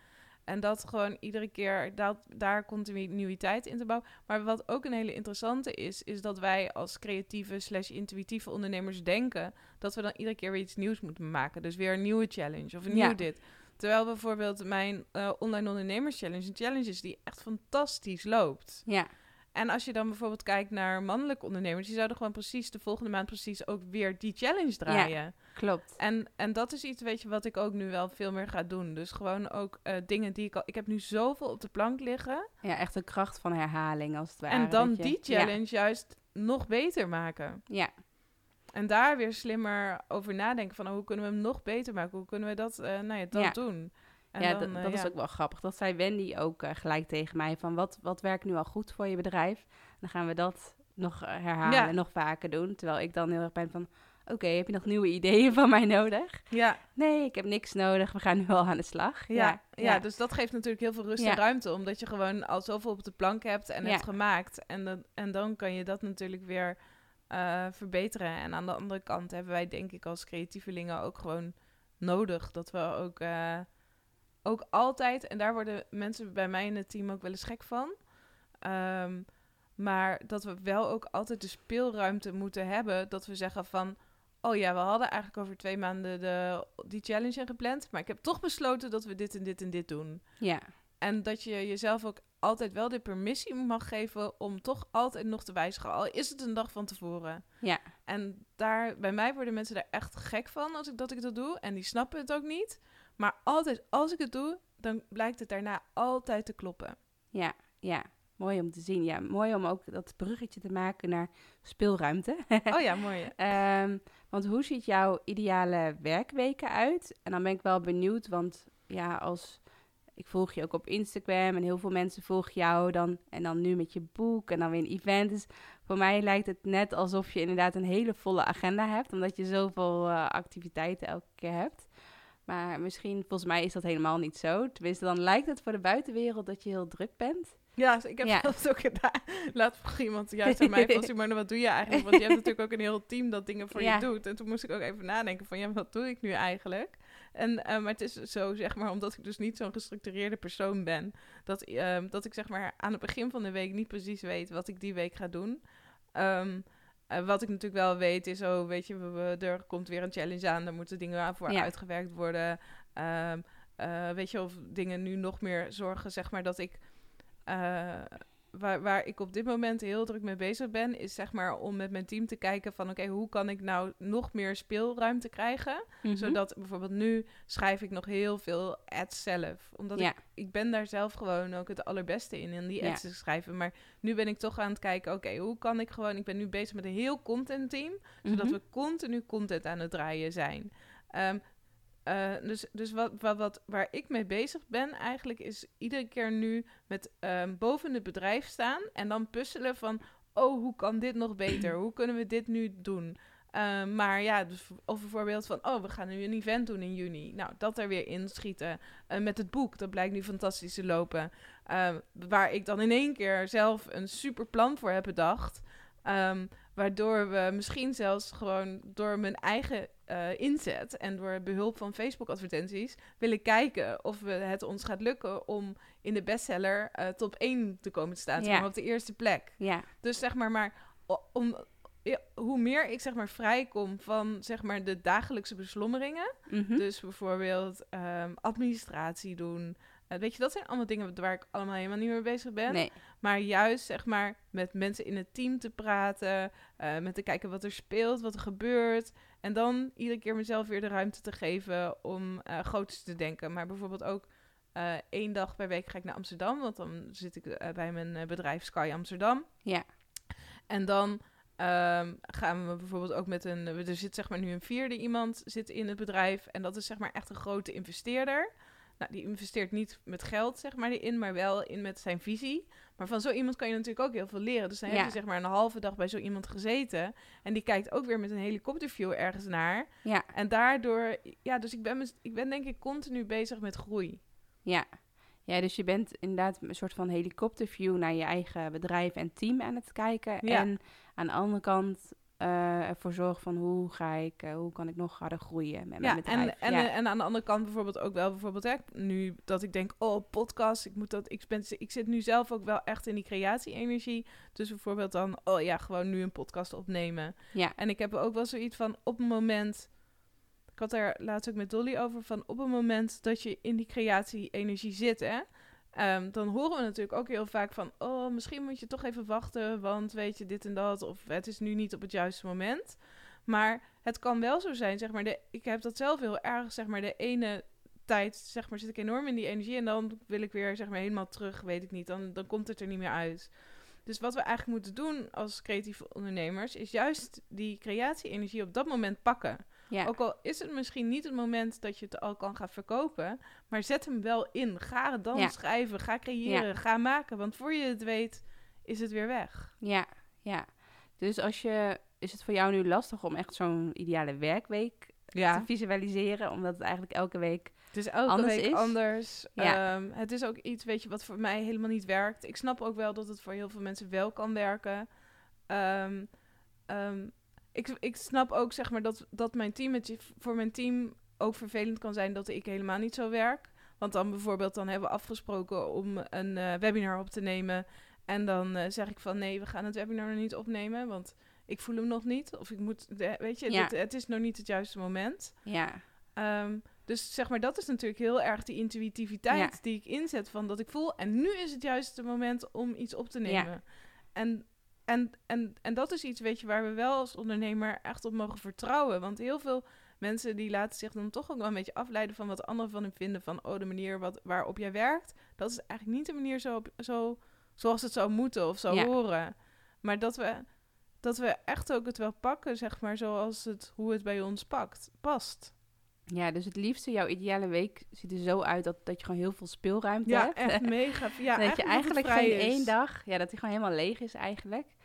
En dat gewoon iedere keer dat, daar continuïteit in te bouwen. Maar wat ook een hele interessante is, is dat wij als creatieve slash intuïtieve ondernemers denken dat we dan iedere keer weer iets nieuws moeten maken. Dus weer een nieuwe challenge of een Ja. nieuw dit. Terwijl bijvoorbeeld mijn eh, online ondernemers challenge een challenge is die echt fantastisch loopt. ja. En als je dan bijvoorbeeld kijkt naar mannelijke ondernemers, die zouden gewoon precies de volgende maand precies ook weer die challenge draaien. Klopt. En, en dat is iets, weet je, wat ik ook nu wel veel meer ga doen. Dus gewoon ook eh, dingen die ik al... Ik heb nu zoveel op de plank liggen. Ja, echt de kracht van herhaling als het ware. en dan je- die ja, challenge juist nog beter maken. Ja, En daar weer slimmer over nadenken van... oh, hoe kunnen we hem nog beter maken? Hoe kunnen we dat, eh nou ja, dat Ja. doen? En ja, dan, dat, eh, dat is ook wel grappig. Dat zei Wendy ook eh, gelijk tegen mij. Van wat, wat werkt nu al goed voor je bedrijf? Dan gaan we dat nog eh, herhalen, Ja. nog vaker doen. Terwijl ik dan heel erg ben van... Oké, heb je nog nieuwe ideeën van mij nodig? Ja, Nee, ik heb niks nodig. We gaan nu al aan de slag. ja, ja, dus dat geeft natuurlijk heel veel rust Ja. en ruimte. Omdat je gewoon al zoveel op de plank hebt en Ja. hebt gemaakt. En, dan en dan kan je dat natuurlijk weer verbeteren. En aan de andere kant hebben wij denk ik als creatievelingen ook gewoon nodig. Dat we ook, ook altijd... En daar worden mensen bij mij in het team ook wel eens gek van. Ehm, maar dat we wel ook altijd de speelruimte moeten hebben. Dat we zeggen van... Oh ja, we hadden eigenlijk over twee maanden de, die challenge ingepland. Maar ik heb toch besloten dat we dit en dit en dit doen. Ja, En dat je jezelf ook altijd wel de permissie mag geven om toch altijd nog te wijzigen. Al is het een dag van tevoren. ja, En daar, bij mij worden mensen daar echt gek van als ik dat ik dat doe. En die snappen het ook niet. Maar altijd als ik het doe, dan blijkt het daarna altijd te kloppen. ja, ja. Mooi om te zien. Ja, mooi om ook dat bruggetje te maken naar speelruimte. Oh ja, mooi. Ehm, want hoe ziet jouw ideale werkweken uit? En dan ben ik wel benieuwd, want ja, als ik volg je ook op Instagram en heel veel mensen volgen jou dan. En dan nu met je boek en dan weer een event. Dus voor mij lijkt het net alsof je inderdaad een hele volle agenda hebt. Omdat je zoveel eh, activiteiten elke keer hebt. Maar misschien, volgens mij is dat helemaal niet zo. Tenminste, dan lijkt het voor de buitenwereld dat je heel druk bent. Ja, dus ik heb Ja. dat ook gedaan. Laat vroeg iemand juist aan mij van, Simone, wat doe je eigenlijk? Want je hebt natuurlijk ook een heel team dat dingen voor Ja. je doet. En toen moest ik ook even nadenken van, ja, wat doe ik nu eigenlijk? En, eh, maar het is zo, zeg maar, omdat ik dus niet zo'n gestructureerde persoon ben, dat, ehm, dat ik zeg maar aan het begin van de week niet precies weet wat ik die week ga doen. Ehm, eh, wat ik natuurlijk wel weet is, oh, weet je, we, we- er komt weer een challenge aan, daar moeten dingen voor Ja. uitgewerkt worden. Ehm, eh, weet je, of dingen nu nog meer zorgen, zeg maar, dat ik eh, waar, waar ik op dit moment heel druk mee bezig ben, is zeg maar om met mijn team te kijken van oké, hoe kan ik nou nog meer speelruimte krijgen? Mhm. Zodat bijvoorbeeld nu schrijf ik nog heel veel ads zelf. Omdat Ja. ik, ik ben daar zelf gewoon ook het allerbeste in, in die Ja. ads te schrijven. Maar nu ben ik toch aan het kijken, oké, hoe kan ik gewoon... Ik ben nu bezig met een heel content team, zodat Mhm. we continu content aan het draaien zijn. Ehm, eh, dus dus wat, wat, wat, waar ik mee bezig ben eigenlijk is iedere keer nu met ehm, boven het bedrijf staan en dan puzzelen van, oh, hoe kan dit nog beter? Hoe kunnen we dit nu doen? Ehm, maar ja, dus, of bijvoorbeeld van, oh, we gaan nu een event doen in juni. Nou, dat er weer inschieten. Eh, met het boek, dat blijkt nu fantastisch te lopen. Waar ik dan in één keer zelf een super plan voor heb bedacht. Ehm, waardoor we misschien zelfs gewoon door mijn eigen eh, inzet en door behulp van Facebook-advertenties willen kijken of we het ons gaat lukken om in de bestseller eh, top 1 te komen te staan. Ja. op de eerste plek. Ja, Dus zeg maar, maar om, ja, hoe meer ik zeg maar vrijkom van zeg maar de dagelijkse beslommeringen. mhm. Dus bijvoorbeeld ehm, administratie doen. Eh, weet je, dat zijn allemaal dingen waar ik allemaal helemaal niet mee bezig ben. nee. Maar juist zeg maar met mensen in het team te praten. eh, met te kijken wat er speelt, wat er gebeurt. En dan iedere keer mezelf weer de ruimte te geven om eh groots te denken. Maar bijvoorbeeld ook één dag per week ga ik naar Amsterdam. Want dan zit ik bij mijn bedrijf Sky Amsterdam. Ja. En dan ehm, gaan we bijvoorbeeld ook met een... Er zit zeg maar nu een vierde iemand zit in het bedrijf. En dat is zeg maar echt een grote investeerder. Nou, die investeert niet met geld, zeg maar, erin, maar wel in met zijn visie. Maar van zo iemand kan je natuurlijk ook heel veel leren. Dus dan heb Ja. je zeg maar een halve dag bij zo iemand gezeten. En die kijkt ook weer met een helikopterview ergens naar. Ja, En daardoor, ja, dus ik ben, ik ben denk ik continu bezig met groei. ja. Ja, dus je bent inderdaad een soort van helikopterview naar je eigen bedrijf en team aan het kijken. Ja. En aan de andere kant eh, ervoor zorgen van hoe ga ik, eh, hoe kan ik nog harder groeien met mijn Ja, bedrijf. en, ja. eh, en aan de andere kant bijvoorbeeld ook wel, bijvoorbeeld hè, nu dat ik denk, oh, podcast, ik moet dat, ik, ben, ik zit nu zelf ook wel echt in die creatie-energie. Dus bijvoorbeeld dan, oh ja, gewoon nu een podcast opnemen. ja. En ik heb ook wel zoiets van, op een moment, ik had daar laatst ook met Dolly over, van op een moment dat je in die creatie-energie zit, hè, ehm, dan horen we natuurlijk ook heel vaak van, oh, misschien moet je toch even wachten, want weet je, dit en dat, of het is nu niet op het juiste moment. Maar het kan wel zo zijn, zeg maar, de, ik heb dat zelf heel erg, zeg maar, de ene tijd, zeg maar, zit ik enorm in die energie en dan wil ik weer, zeg maar, helemaal terug, weet ik niet, dan, dan komt het er niet meer uit. Dus wat we eigenlijk moeten doen als creatieve ondernemers, is juist die creatie-energie op dat moment pakken. Ja. Ook al is het misschien niet het moment dat je het al kan gaan verkopen, maar zet hem wel in. Ga dan Ja. schrijven, ga creëren, ga maken, want voor je het weet is het weer weg. Ja, ja. Dus als je, is het voor jou nu lastig om echt zo'n ideale werkweek te visualiseren? Omdat het eigenlijk elke week... Het is elke anders week is. anders. Ja. Ehm, het is ook iets, weet je, wat voor mij helemaal niet werkt. Ik snap ook wel dat het voor heel veel mensen wel kan werken. Ehm, ik, ik snap ook, zeg maar, dat, dat mijn team, het voor mijn team ook vervelend kan zijn dat ik helemaal niet zo werk. Want dan bijvoorbeeld, dan hebben we afgesproken om een eh, webinar op te nemen. En dan eh, zeg ik van, nee, we gaan het webinar nog niet opnemen, want ik voel hem nog niet. Of ik moet, de- weet je, Ja. dit- het is nog niet het juiste moment. Ja, Ehm, dus zeg maar, dat is natuurlijk heel erg die intuïtiviteit Ja. die ik inzet van dat ik voel. En nu is het juist het moment om iets op te Ja. nemen. En, en, en, en dat is iets, weet je, waar we wel als ondernemer echt op mogen vertrouwen. Want heel veel mensen die laten zich dan toch ook wel een beetje afleiden van wat anderen van hem vinden. Van, oh, de manier wat, waarop jij werkt, dat is eigenlijk niet de manier zo, zo, zoals het zou moeten of zou Ja. horen. Maar dat we, dat we echt ook het wel pakken, zeg maar, zoals het, hoe het bij ons pakt, past. Ja, dus het liefste, jouw ideale week ziet er zo uit dat, dat je gewoon heel veel speelruimte Ja, hebt. echt mega. Ja, dat je eigenlijk geen één dag, ja, dat die gewoon helemaal leeg is eigenlijk.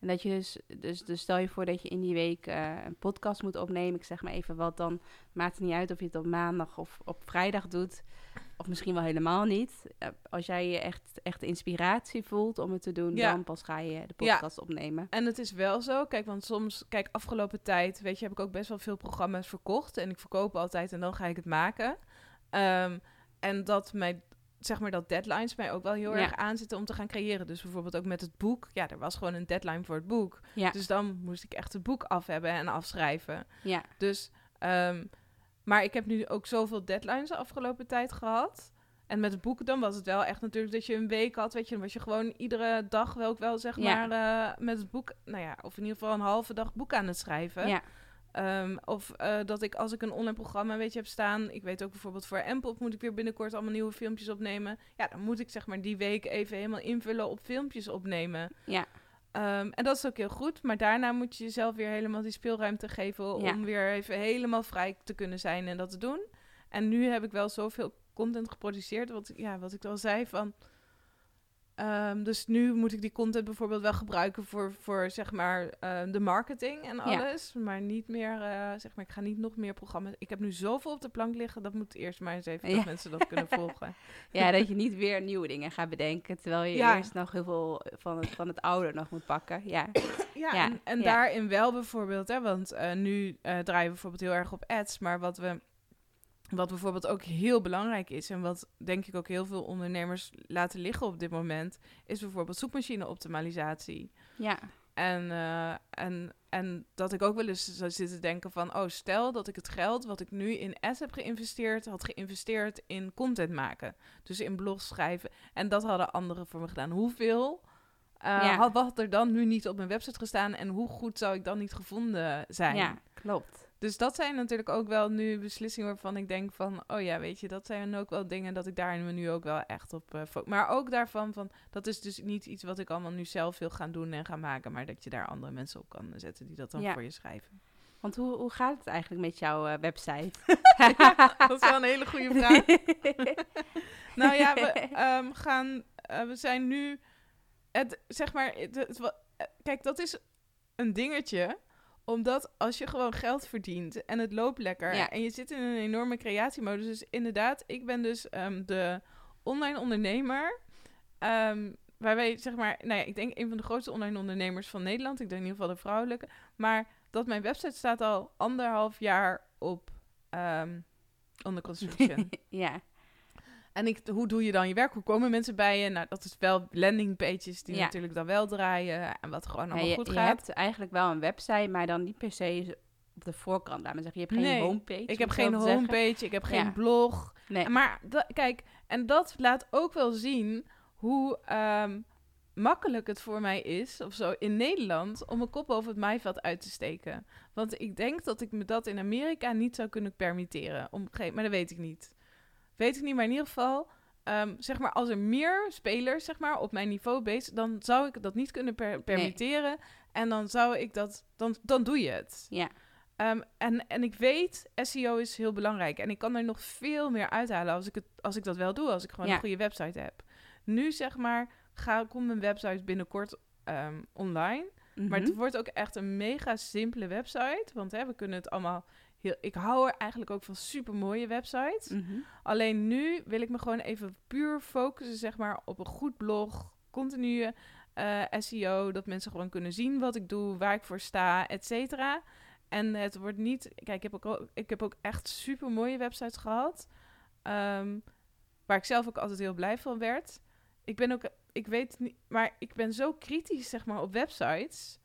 En dat je dus, dus, dus stel je voor dat je in die week eh, een podcast moet opnemen. Ik zeg maar even wat, dan maakt het niet uit of je het op maandag of op vrijdag doet. Of misschien wel helemaal niet. Eh, als jij je echt, echt inspiratie voelt om het te doen, Ja. dan pas ga je de Ja. podcast opnemen. En het is wel zo, kijk, want soms, kijk, afgelopen tijd, weet je, heb ik ook best wel veel programma's verkocht. En ik verkoop altijd en dan ga ik het maken. Ehm, en dat mij, zeg maar, dat deadlines mij ook wel heel Ja. erg aanzitten om te gaan creëren. Dus bijvoorbeeld ook met het boek. Ja, er was gewoon een deadline voor het boek. Ja, Dus dan moest ik echt het boek af hebben en afschrijven. ja, Dus, ehm, maar ik heb nu ook zoveel deadlines de afgelopen tijd gehad. En met het boek dan was het wel echt natuurlijk dat je een week had, weet je, dan was je gewoon iedere dag wel ook wel zeg Ja. maar eh, met het boek, nou ja, of in ieder geval een halve dag boek aan het schrijven. ja, Ehm, of eh, dat ik als ik een online programma weet je heb staan, ik weet ook bijvoorbeeld voor Empop moet ik weer binnenkort allemaal nieuwe filmpjes opnemen. Ja, dan moet ik zeg maar die week even helemaal invullen op filmpjes opnemen. ja, Ehm, en dat is ook heel goed. Maar daarna moet je jezelf weer helemaal die speelruimte geven Ja. om weer even helemaal vrij te kunnen zijn en dat te doen. En nu heb ik wel zoveel content geproduceerd, wat, ja, wat ik al zei van. Ehm, dus nu moet ik die content bijvoorbeeld wel gebruiken voor, voor zeg maar eh, de marketing en alles. Maar niet meer, eh, zeg maar, ik ga niet nog meer programma's. Ik heb nu zoveel op de plank liggen, dat moet eerst maar eens even Ja. dat mensen dat kunnen volgen. ja, dat je niet weer nieuwe dingen gaat bedenken. Terwijl je Ja. eerst nog heel veel van het, van het oude nog moet pakken. Ja, Ja, en, en daarin wel bijvoorbeeld, hè, want eh, nu eh, draaien we bijvoorbeeld heel erg op ads, maar wat we, wat bijvoorbeeld ook heel belangrijk is en wat denk ik ook heel veel ondernemers laten liggen op dit moment, is bijvoorbeeld zoekmachine-optimalisatie. ja, En, eh, en, en dat ik ook wel eens zou zitten denken van, oh stel dat ik het geld wat ik nu in ads heb geïnvesteerd, had geïnvesteerd in content maken. Dus in blogs schrijven. En dat hadden anderen voor me gedaan. Hoeveel eh, Ja. had wat er dan nu niet op mijn website gestaan en hoe goed zou ik dan niet gevonden zijn? ja, klopt. Dus dat zijn natuurlijk ook wel nu beslissingen waarvan ik denk van, oh ja, weet je, dat zijn ook wel dingen dat ik daar me nu ook wel echt op uh, Maar ook daarvan van, dat is dus niet iets wat ik allemaal nu zelf wil gaan doen en gaan maken, maar dat je daar andere mensen op kan zetten die dat dan Ja. voor je schrijven. Want hoe, hoe gaat het eigenlijk met jouw eh, website? dat is wel een hele goede vraag. nou ja, we ehm, gaan, eh, we zijn nu, het, zeg maar, het, kijk, dat is een dingetje omdat als je gewoon geld verdient en het loopt lekker Ja. en je zit in een enorme creatiemodus. Dus inderdaad, ik ben dus ehm, de online ondernemer. ehm, waarbij, zeg maar, nou ja, ik denk een van de grootste online ondernemers van Nederland. Ik denk in ieder geval de vrouwelijke. Maar dat mijn website staat al anderhalf jaar op ehm onder construction. ja, En ik, hoe doe je dan je werk? Hoe komen mensen bij je? Nou, dat is wel landingpages die Ja. natuurlijk dan wel draaien. En wat gewoon Ja, allemaal je, goed je gaat. hebt eigenlijk wel een website, maar dan niet per se op de voorkant, laat maar zeggen. Je hebt geen Nee, homepage. Ik heb geen zeggen. homepage, ik heb geen Ja. blog. Nee, Maar kijk, en dat laat ook wel zien hoe ehm, makkelijk het voor mij is, of zo, in Nederland, om mijn kop over het maaiveld uit te steken. Want ik denk dat ik me dat in Amerika niet zou kunnen permitteren. Om, maar dat weet ik niet. Weet ik niet, maar in ieder geval, ehm, zeg maar, als er meer spelers, zeg maar, op mijn niveau bezig, dan zou ik dat niet kunnen per- permitteren. En dan zou ik dat, dan, dan doe je het. ja, Ehm, en, en ik weet, SEO is heel belangrijk. En ik kan er nog veel meer uithalen als ik, het, als ik dat wel doe. Als ik gewoon Ja. een goede website heb. Nu zeg maar, ga, komt mijn website binnenkort ehm, online. Maar Mhm. het wordt ook echt een mega simpele website. Want hè, we kunnen het allemaal... Heel, ik hou er eigenlijk ook van super mooie websites. Mhm. Alleen nu wil ik me gewoon even puur focussen, zeg maar, op een goed blog, continue eh, SEO, dat mensen gewoon kunnen zien wat ik doe, waar ik voor sta, et cetera. En het wordt niet, kijk, ik heb ook, ik heb ook echt super mooie websites gehad, ehm, waar ik zelf ook altijd heel blij van werd. Ik ben ook, ik weet niet, maar ik ben zo kritisch, zeg maar, op websites.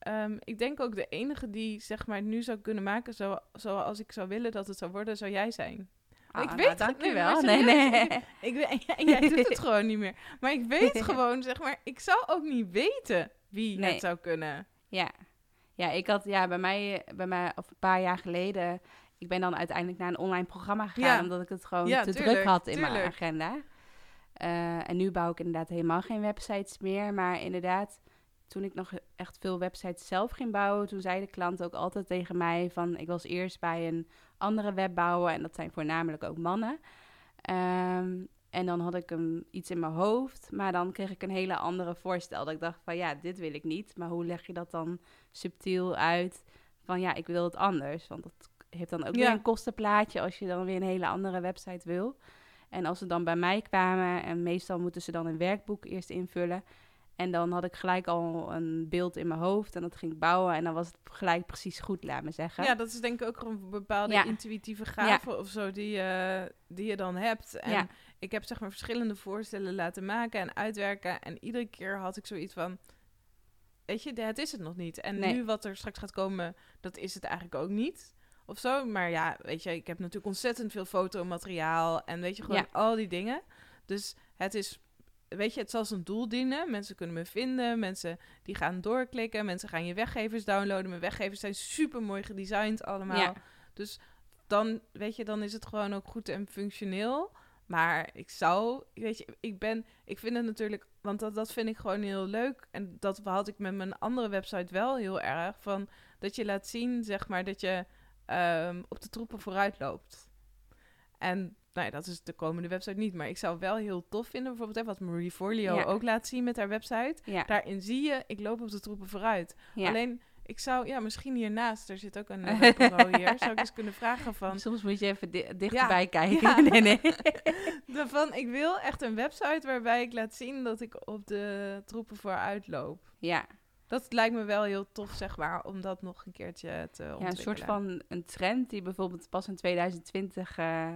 Ehm, ik denk ook de enige die, zeg maar, het nu zou kunnen maken zo, zoals ik zou willen dat het zou worden, zou jij zijn. Ah, ik nou, weet het- dankjewel. nee, Nee, nee. Ik weet, jij- doet het gewoon niet meer. Maar ik weet gewoon, zeg maar, ik zou ook niet weten wie Nee. het zou kunnen. Ja. ja, ik had ja, bij mij, bij mij of een paar jaar geleden. Ik ben dan uiteindelijk naar een online programma gegaan, Ja. omdat ik het gewoon Ja, te tuurlijk, druk had in mijn agenda. Eh, en nu bouw ik inderdaad helemaal geen websites meer. Maar inderdaad, toen ik nog echt veel websites zelf ging bouwen, toen zei de klant ook altijd tegen mij van, ik was eerst bij een andere webbouwer. En dat zijn voornamelijk ook mannen. Ehm, en dan had ik hem iets in mijn hoofd, maar dan kreeg ik een hele andere voorstel. Dat ik dacht van ja, dit wil ik niet. Maar hoe leg je dat dan subtiel uit? Van ja, ik wil het anders. Want dat heeft dan ook Ja. weer een kostenplaatje als je dan weer een hele andere website wil. En als ze dan bij mij kwamen, en meestal moeten ze dan een werkboek eerst invullen. En dan had ik gelijk al een beeld in mijn hoofd en dat ging ik bouwen. En dan was het gelijk precies goed, laat me zeggen. Ja, dat is denk ik ook een bepaalde Ja. intuïtieve gave of zo die, je die je dan hebt. En Ja. ik heb zeg maar verschillende voorstellen laten maken en uitwerken. En iedere keer had ik zoiets van, weet je, het is het nog niet. En Nee. nu wat er straks gaat komen, dat is het eigenlijk ook niet. Of zo. Maar ja, weet je, ik heb natuurlijk ontzettend veel fotomateriaal. En weet je, gewoon Ja. al die dingen. Dus het is, weet je, het zal een doel dienen. Mensen kunnen me vinden. Mensen die gaan doorklikken. Mensen gaan je weggevers downloaden. Mijn weggevers zijn super mooi gedesigned allemaal. Ja. Dus dan, weet je, dan is het gewoon ook goed en functioneel. Maar ik zou, weet je, ik ben, ik vind het natuurlijk, want dat, dat vind ik gewoon heel leuk. En dat had ik met mijn andere website wel heel erg. Van dat je laat zien, zeg maar, dat je ehm, op de troepen vooruit loopt. En nou ja, dat is de komende website niet. Maar ik zou wel heel tof vinden, bijvoorbeeld hè, wat Marie Forleo Ja. ook laat zien met haar website. Ja, Daarin zie je, ik loop op de troepen vooruit. ja. Alleen, ik zou, ja, misschien hiernaast, er zit ook een webbureau hier, zou ik eens kunnen vragen van... Soms moet je even di- dichterbij kijken. Ja. Nee, nee. Daarvan, ik wil echt een website waarbij ik laat zien dat ik op de troepen vooruit loop. Ja, Dat lijkt me wel heel tof, zeg maar, om dat nog een keertje te ja, ontwikkelen. een soort van een trend die bijvoorbeeld pas in 2020... eh,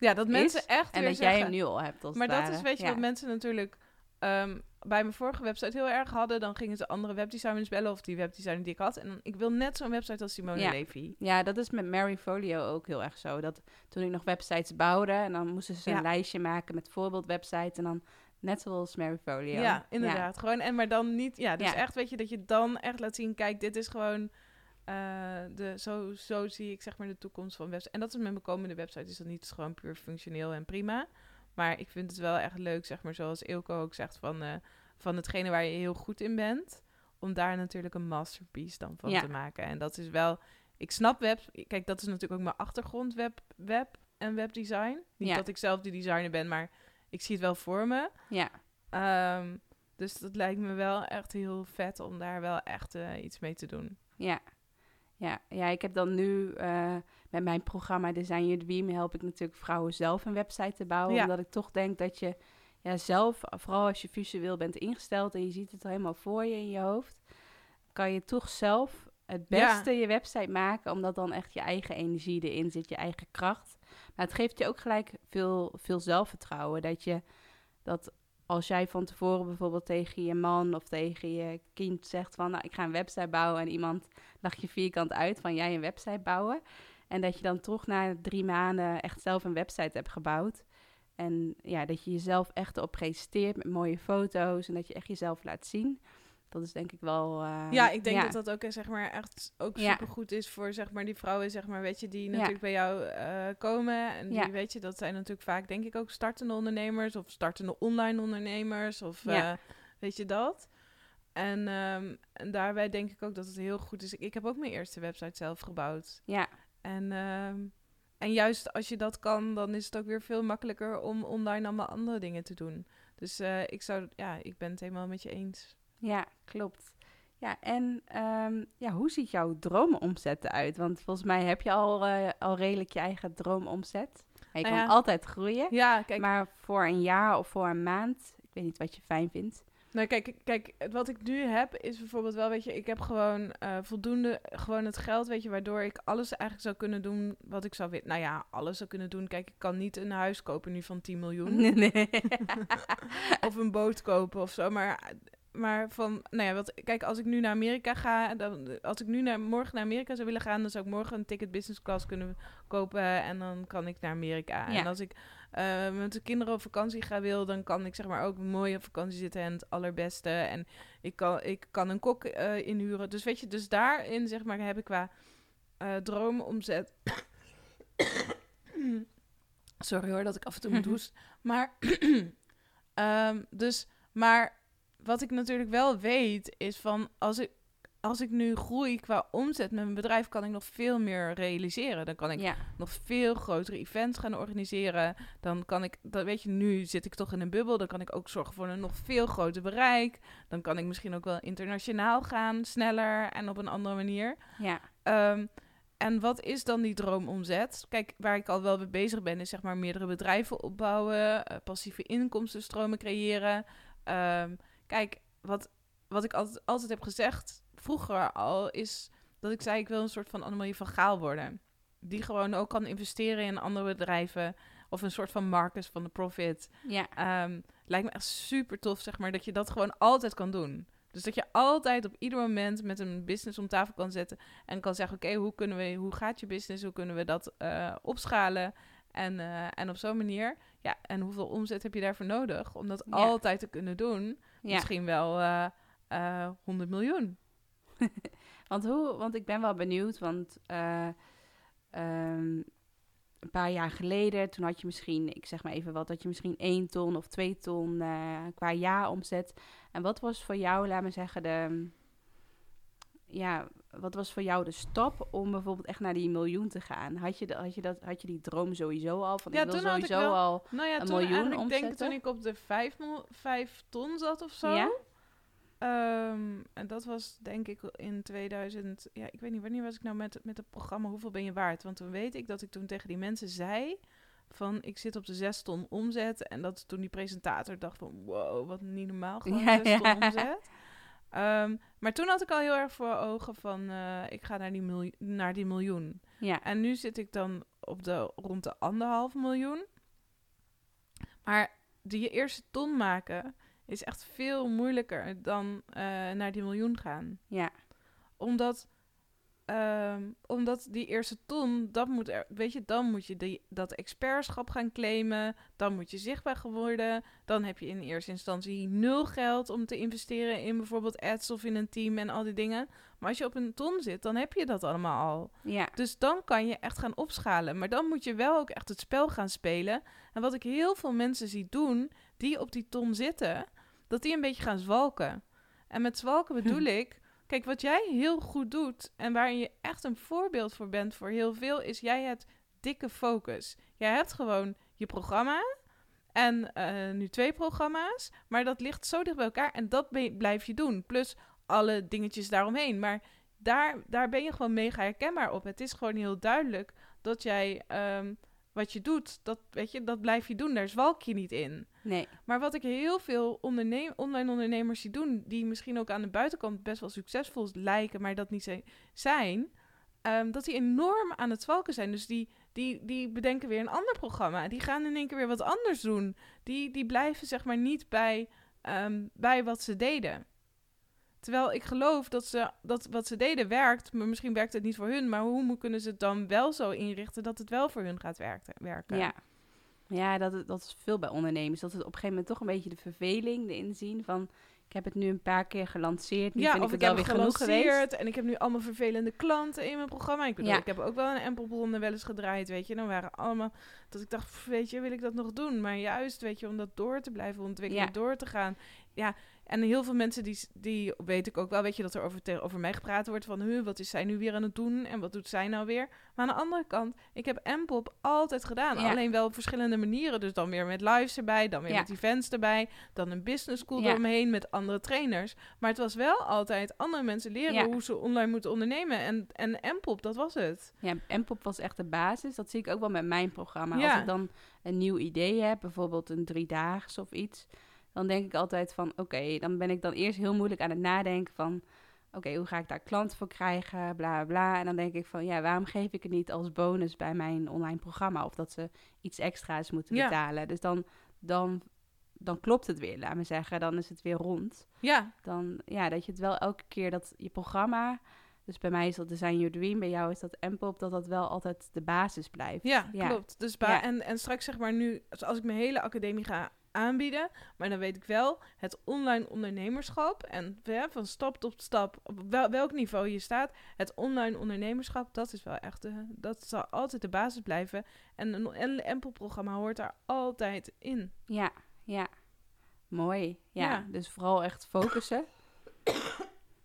Ja, dat mensen is echt en weer dat jij zeggen... hem nu al hebt als Maar dat is, weet je, ja. wat mensen natuurlijk ehm, bij mijn vorige website heel erg hadden. Dan gingen ze andere webdesigners bellen of die webdesigner die ik had. En dan, ik wil net zo'n website als Simone Ja. Levy. Ja, dat is met Mary Folio ook heel erg zo. Dat toen ik nog websites bouwde en dan moesten ze een lijstje maken met voorbeeldwebsites en dan net zoals Mary Folio. Ja, inderdaad. Gewoon, en maar dan niet... Ja, dus Ja. echt, weet je, dat je dan echt laat zien... Kijk, dit is gewoon... eh, de, zo, zo zie ik zeg maar de toekomst van websites. En dat is met mijn komende website. Is dat niet gewoon puur functioneel en prima. Maar ik vind het wel echt leuk, zeg maar, zoals Ilko ook zegt... van, eh, van hetgene waar je heel goed in bent... om daar natuurlijk een masterpiece dan van Ja. te maken. En dat is wel... Ik snap web... Kijk, dat is natuurlijk ook mijn achtergrond, web, web en webdesign. Niet Ja. dat ik zelf die designer ben, maar ik zie het wel voor me. Ja, Ehm, dus dat lijkt me wel echt heel vet om daar wel echt eh, iets mee te doen. ja. Ja, ja, ik heb dan nu eh, met mijn programma Design Your Dream help ik natuurlijk vrouwen zelf een website te bouwen. Ja. Omdat ik toch denk dat je ja, zelf, vooral als je visueel bent ingesteld en je ziet het helemaal voor je in je hoofd, kan je toch zelf het Ja. beste je website maken, omdat dan echt je eigen energie erin zit, je eigen kracht. Maar het geeft je ook gelijk veel, veel zelfvertrouwen. Dat je dat als jij van tevoren bijvoorbeeld tegen je man of tegen je kind zegt van nou, ik ga een website bouwen en iemand lacht je vierkant uit van jij een website bouwen. En dat je dan toch na drie maanden echt zelf een website hebt gebouwd. En ja, dat je jezelf echt erop presenteert met mooie foto's en dat je echt jezelf laat zien. Dat is denk ik wel... eh, ja, ik denk dat dat ook eh, zeg maar echt ook Ja. supergoed is voor zeg maar die vrouwen zeg maar weet je die Ja. natuurlijk bij jou eh, komen en die weet je dat zijn natuurlijk vaak denk ik ook startende ondernemers of startende online ondernemers of weet je dat. En, ehm, en daarbij denk ik ook dat het heel goed is. Ik heb ook mijn eerste website zelf gebouwd. Ja, En, ehm, en juist als je dat kan, dan is het ook weer veel makkelijker om online allemaal andere dingen te doen. Dus ik zou, ja, ik ben het helemaal met je eens. Ja, klopt. Ja, en ehm, ja, hoe ziet jouw droomomzet eruit? Want volgens mij heb je al, eh, al redelijk je eigen droomomzet. Maar je Nou kan ja. altijd groeien. Ja, kijk, Maar voor een jaar of voor een maand, ik weet niet wat je fijn vindt. nou, kijk, kijk, wat ik nu heb is bijvoorbeeld wel, weet je, ik heb gewoon eh, voldoende, gewoon het geld, weet je, waardoor ik alles eigenlijk zou kunnen doen wat ik zou willen. Nou ja, alles zou kunnen doen. Kijk, ik kan niet een huis kopen nu van 10 miljoen. Nee, nee. of een boot kopen of zo. Maar, maar van, nou ja, wat, kijk, als ik nu naar Amerika ga, dan, als ik nu naar, morgen naar Amerika zou willen gaan, dan zou ik morgen een ticket business class kunnen kopen en dan kan ik naar Amerika. Ja. En als ik eh, met de kinderen op vakantie ga wil, dan kan ik zeg maar ook mooi op vakantie zitten en het allerbeste. En ik kan, ik kan een kok eh, inhuren. Dus weet je, dus daarin zeg maar heb ik qua eh droomomzet. Sorry hoor dat ik af en toe moet hoesten. Maar, ehm, dus, maar wat ik natuurlijk wel weet is van als ik, als ik nu groei qua omzet met mijn bedrijf, kan ik nog veel meer realiseren. Dan kan ik Ja, nog veel grotere events gaan organiseren. Dan kan ik, dat weet je, nu zit ik toch in een bubbel. Dan kan ik ook zorgen voor een nog veel groter bereik. Dan kan ik misschien ook wel internationaal gaan, sneller en op een andere manier. ja, Ehm, en wat is dan die droomomzet? Kijk, waar ik al wel mee bezig ben, is zeg maar meerdere bedrijven opbouwen, eh, passieve inkomstenstromen creëren. Ehm, kijk, wat, wat ik altijd, altijd heb gezegd, vroeger al, is dat ik zei, ik wil een soort van Annemarie van Gaal worden. Die gewoon ook kan investeren in andere bedrijven. Of een soort van Marcus van de Profit. ja, Ehm, lijkt me echt super tof, zeg maar, dat je dat gewoon altijd kan doen. Dus dat je altijd op ieder moment met een business om tafel kan zetten en kan zeggen: Oké, hoe kunnen we, hoe gaat je business? Hoe kunnen we dat eh, opschalen? En, eh, en op zo'n manier, ja, en hoeveel omzet heb je daarvoor nodig om dat Ja. altijd te kunnen doen? Ja. Misschien wel eh, eh, 100 miljoen. Want, hoe, want ik ben wel benieuwd, want eh, ehm, een paar jaar geleden, toen had je misschien, ik zeg maar even wat, dat je misschien één ton of twee ton eh, qua jaar omzet. En wat was voor jou, laat me zeggen, de, ja, wat was voor jou de stap om bijvoorbeeld echt naar die miljoen te gaan? Had je, de- had je, dat, had je die droom sowieso al? Van Ja, ik wil ik sowieso wel- al. Nou ja, Een toen miljoen denk ik omzetten? toen ik op de 5, mil- 5 ton zat of zo. Ja? Ehm, en dat was denk ik in 2000. Ja, ik weet niet wanneer was ik nou met, met het programma Hoeveel ben je waard? Want toen weet ik dat ik toen tegen die mensen zei van ik zit op de 6 ton omzet. En dat toen die presentator dacht van wow, wat niet normaal. Gewoon Ja, 6 ton omzet. Ehm, maar toen had ik al heel erg voor ogen van eh, ik ga naar die, miljoen, naar die miljoen. Ja, En nu zit ik dan op de, rond de anderhalf miljoen. Maar die eerste ton maken is echt veel moeilijker dan eh, naar die miljoen gaan. ja, Omdat, ehm, omdat die eerste ton, dat moet er, weet je, dan moet je die, dat expertschap gaan claimen. Dan moet je zichtbaar worden. Dan heb je in eerste instantie nul geld om te investeren in bijvoorbeeld ads of in een team en al die dingen. Maar als je op een ton zit, dan heb je dat allemaal al. ja, Dus dan kan je echt gaan opschalen. Maar dan moet je wel ook echt het spel gaan spelen. En wat ik heel veel mensen zie doen, die op die ton zitten, dat die een beetje gaan zwalken. En met zwalken bedoel ik, kijk, wat jij heel goed doet en waarin je echt een voorbeeld voor bent voor heel veel, is jij hebt dikke focus. Jij hebt gewoon je programma en eh, nu twee programma's, maar dat ligt zo dicht bij elkaar en dat blijf je doen. Plus alle dingetjes daaromheen. Maar daar, daar ben je gewoon mega herkenbaar op. Het is gewoon heel duidelijk dat jij ehm, wat je doet, dat, weet je, dat blijf je doen. Daar zwalk je niet in. nee, Maar wat ik heel veel onderneem, online ondernemers zie doen, die misschien ook aan de buitenkant best wel succesvol lijken, maar dat niet zi- zijn, ehm, dat die enorm aan het zwalken zijn. Dus die, die, die bedenken weer een ander programma. Die gaan in één keer weer wat anders doen. Die, die blijven zeg maar niet bij, ehm, bij wat ze deden. Terwijl ik geloof dat, ze, dat wat ze deden werkt, maar misschien werkt het niet voor hun. Maar hoe kunnen ze het dan wel zo inrichten dat het wel voor hun gaat werken? werken? Ja, ja dat, dat is veel bij ondernemers. Dat het op een gegeven moment toch een beetje de verveling, de inzien van... Ik heb het nu een paar keer gelanceerd. Nu ja, vind of ik ik het heb wel het weer genoeg geweest. en ik heb nu allemaal vervelende klanten in mijn programma. Ik bedoel, Ja. ik heb ook wel een Empelbronne wel eens gedraaid, weet je. Dan waren allemaal dat ik dacht, weet je, wil ik dat nog doen? Maar juist, weet je, om dat door te blijven ontwikkelen, Ja. door te gaan. Ja, en heel veel mensen die, die weet ik ook wel, weet je, dat er over, te- over mij gepraat wordt van, huh, wat is zij nu weer aan het doen en wat doet zij nou weer? Maar aan de andere kant, ik heb Mpop altijd gedaan. Ja. Alleen wel op verschillende manieren. Dus dan weer met lives erbij, dan weer Ja. met events erbij, dan een business school Ja. eromheen met andere trainers. Maar het was wel altijd andere mensen leren hoe ze online moeten ondernemen. En, en Mpop, dat was het. Ja, Mpop was echt de basis. Dat zie ik ook wel met mijn programma. Als ik dan een nieuw idee heb, bijvoorbeeld een driedaags of iets... dan denk ik altijd van, oké, dan ben ik dan eerst heel moeilijk aan het nadenken van... oké, hoe ga ik daar klanten voor krijgen, bla bla. En dan denk ik van, ja, waarom geef ik het niet als bonus bij mijn online programma? Of dat ze iets extra's moeten Ja. betalen. Dus dan, dan, dan klopt het weer, laat me zeggen. Dan is het weer rond. Ja, dan ja, dat je het wel elke keer dat je programma, dus bij mij is dat Design Your Dream, bij jou is dat Mpop, dat dat wel altijd de basis blijft. ja, Ja. klopt. Dus Ja. en, en straks zeg maar nu, als ik mijn hele academie ga aanbieden, maar dan weet ik wel het online ondernemerschap en van stap tot stap, op wel, welk niveau je staat, het online ondernemerschap, dat is wel echt, de, dat zal altijd de basis blijven. En een, Empel-programma hoort daar altijd in. Ja, ja. Mooi. Ja, Ja. dus vooral echt focussen.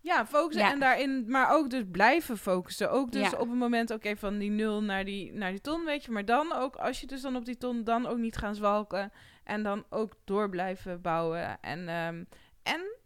Ja, focussen Ja. en daarin, maar ook dus blijven focussen. Ook dus Ja. op een moment, oké, van die nul naar die, naar die ton, weet je. Maar dan ook, als je dus dan op die ton, dan ook niet gaan zwalken. En dan ook door blijven bouwen. En, ehm, en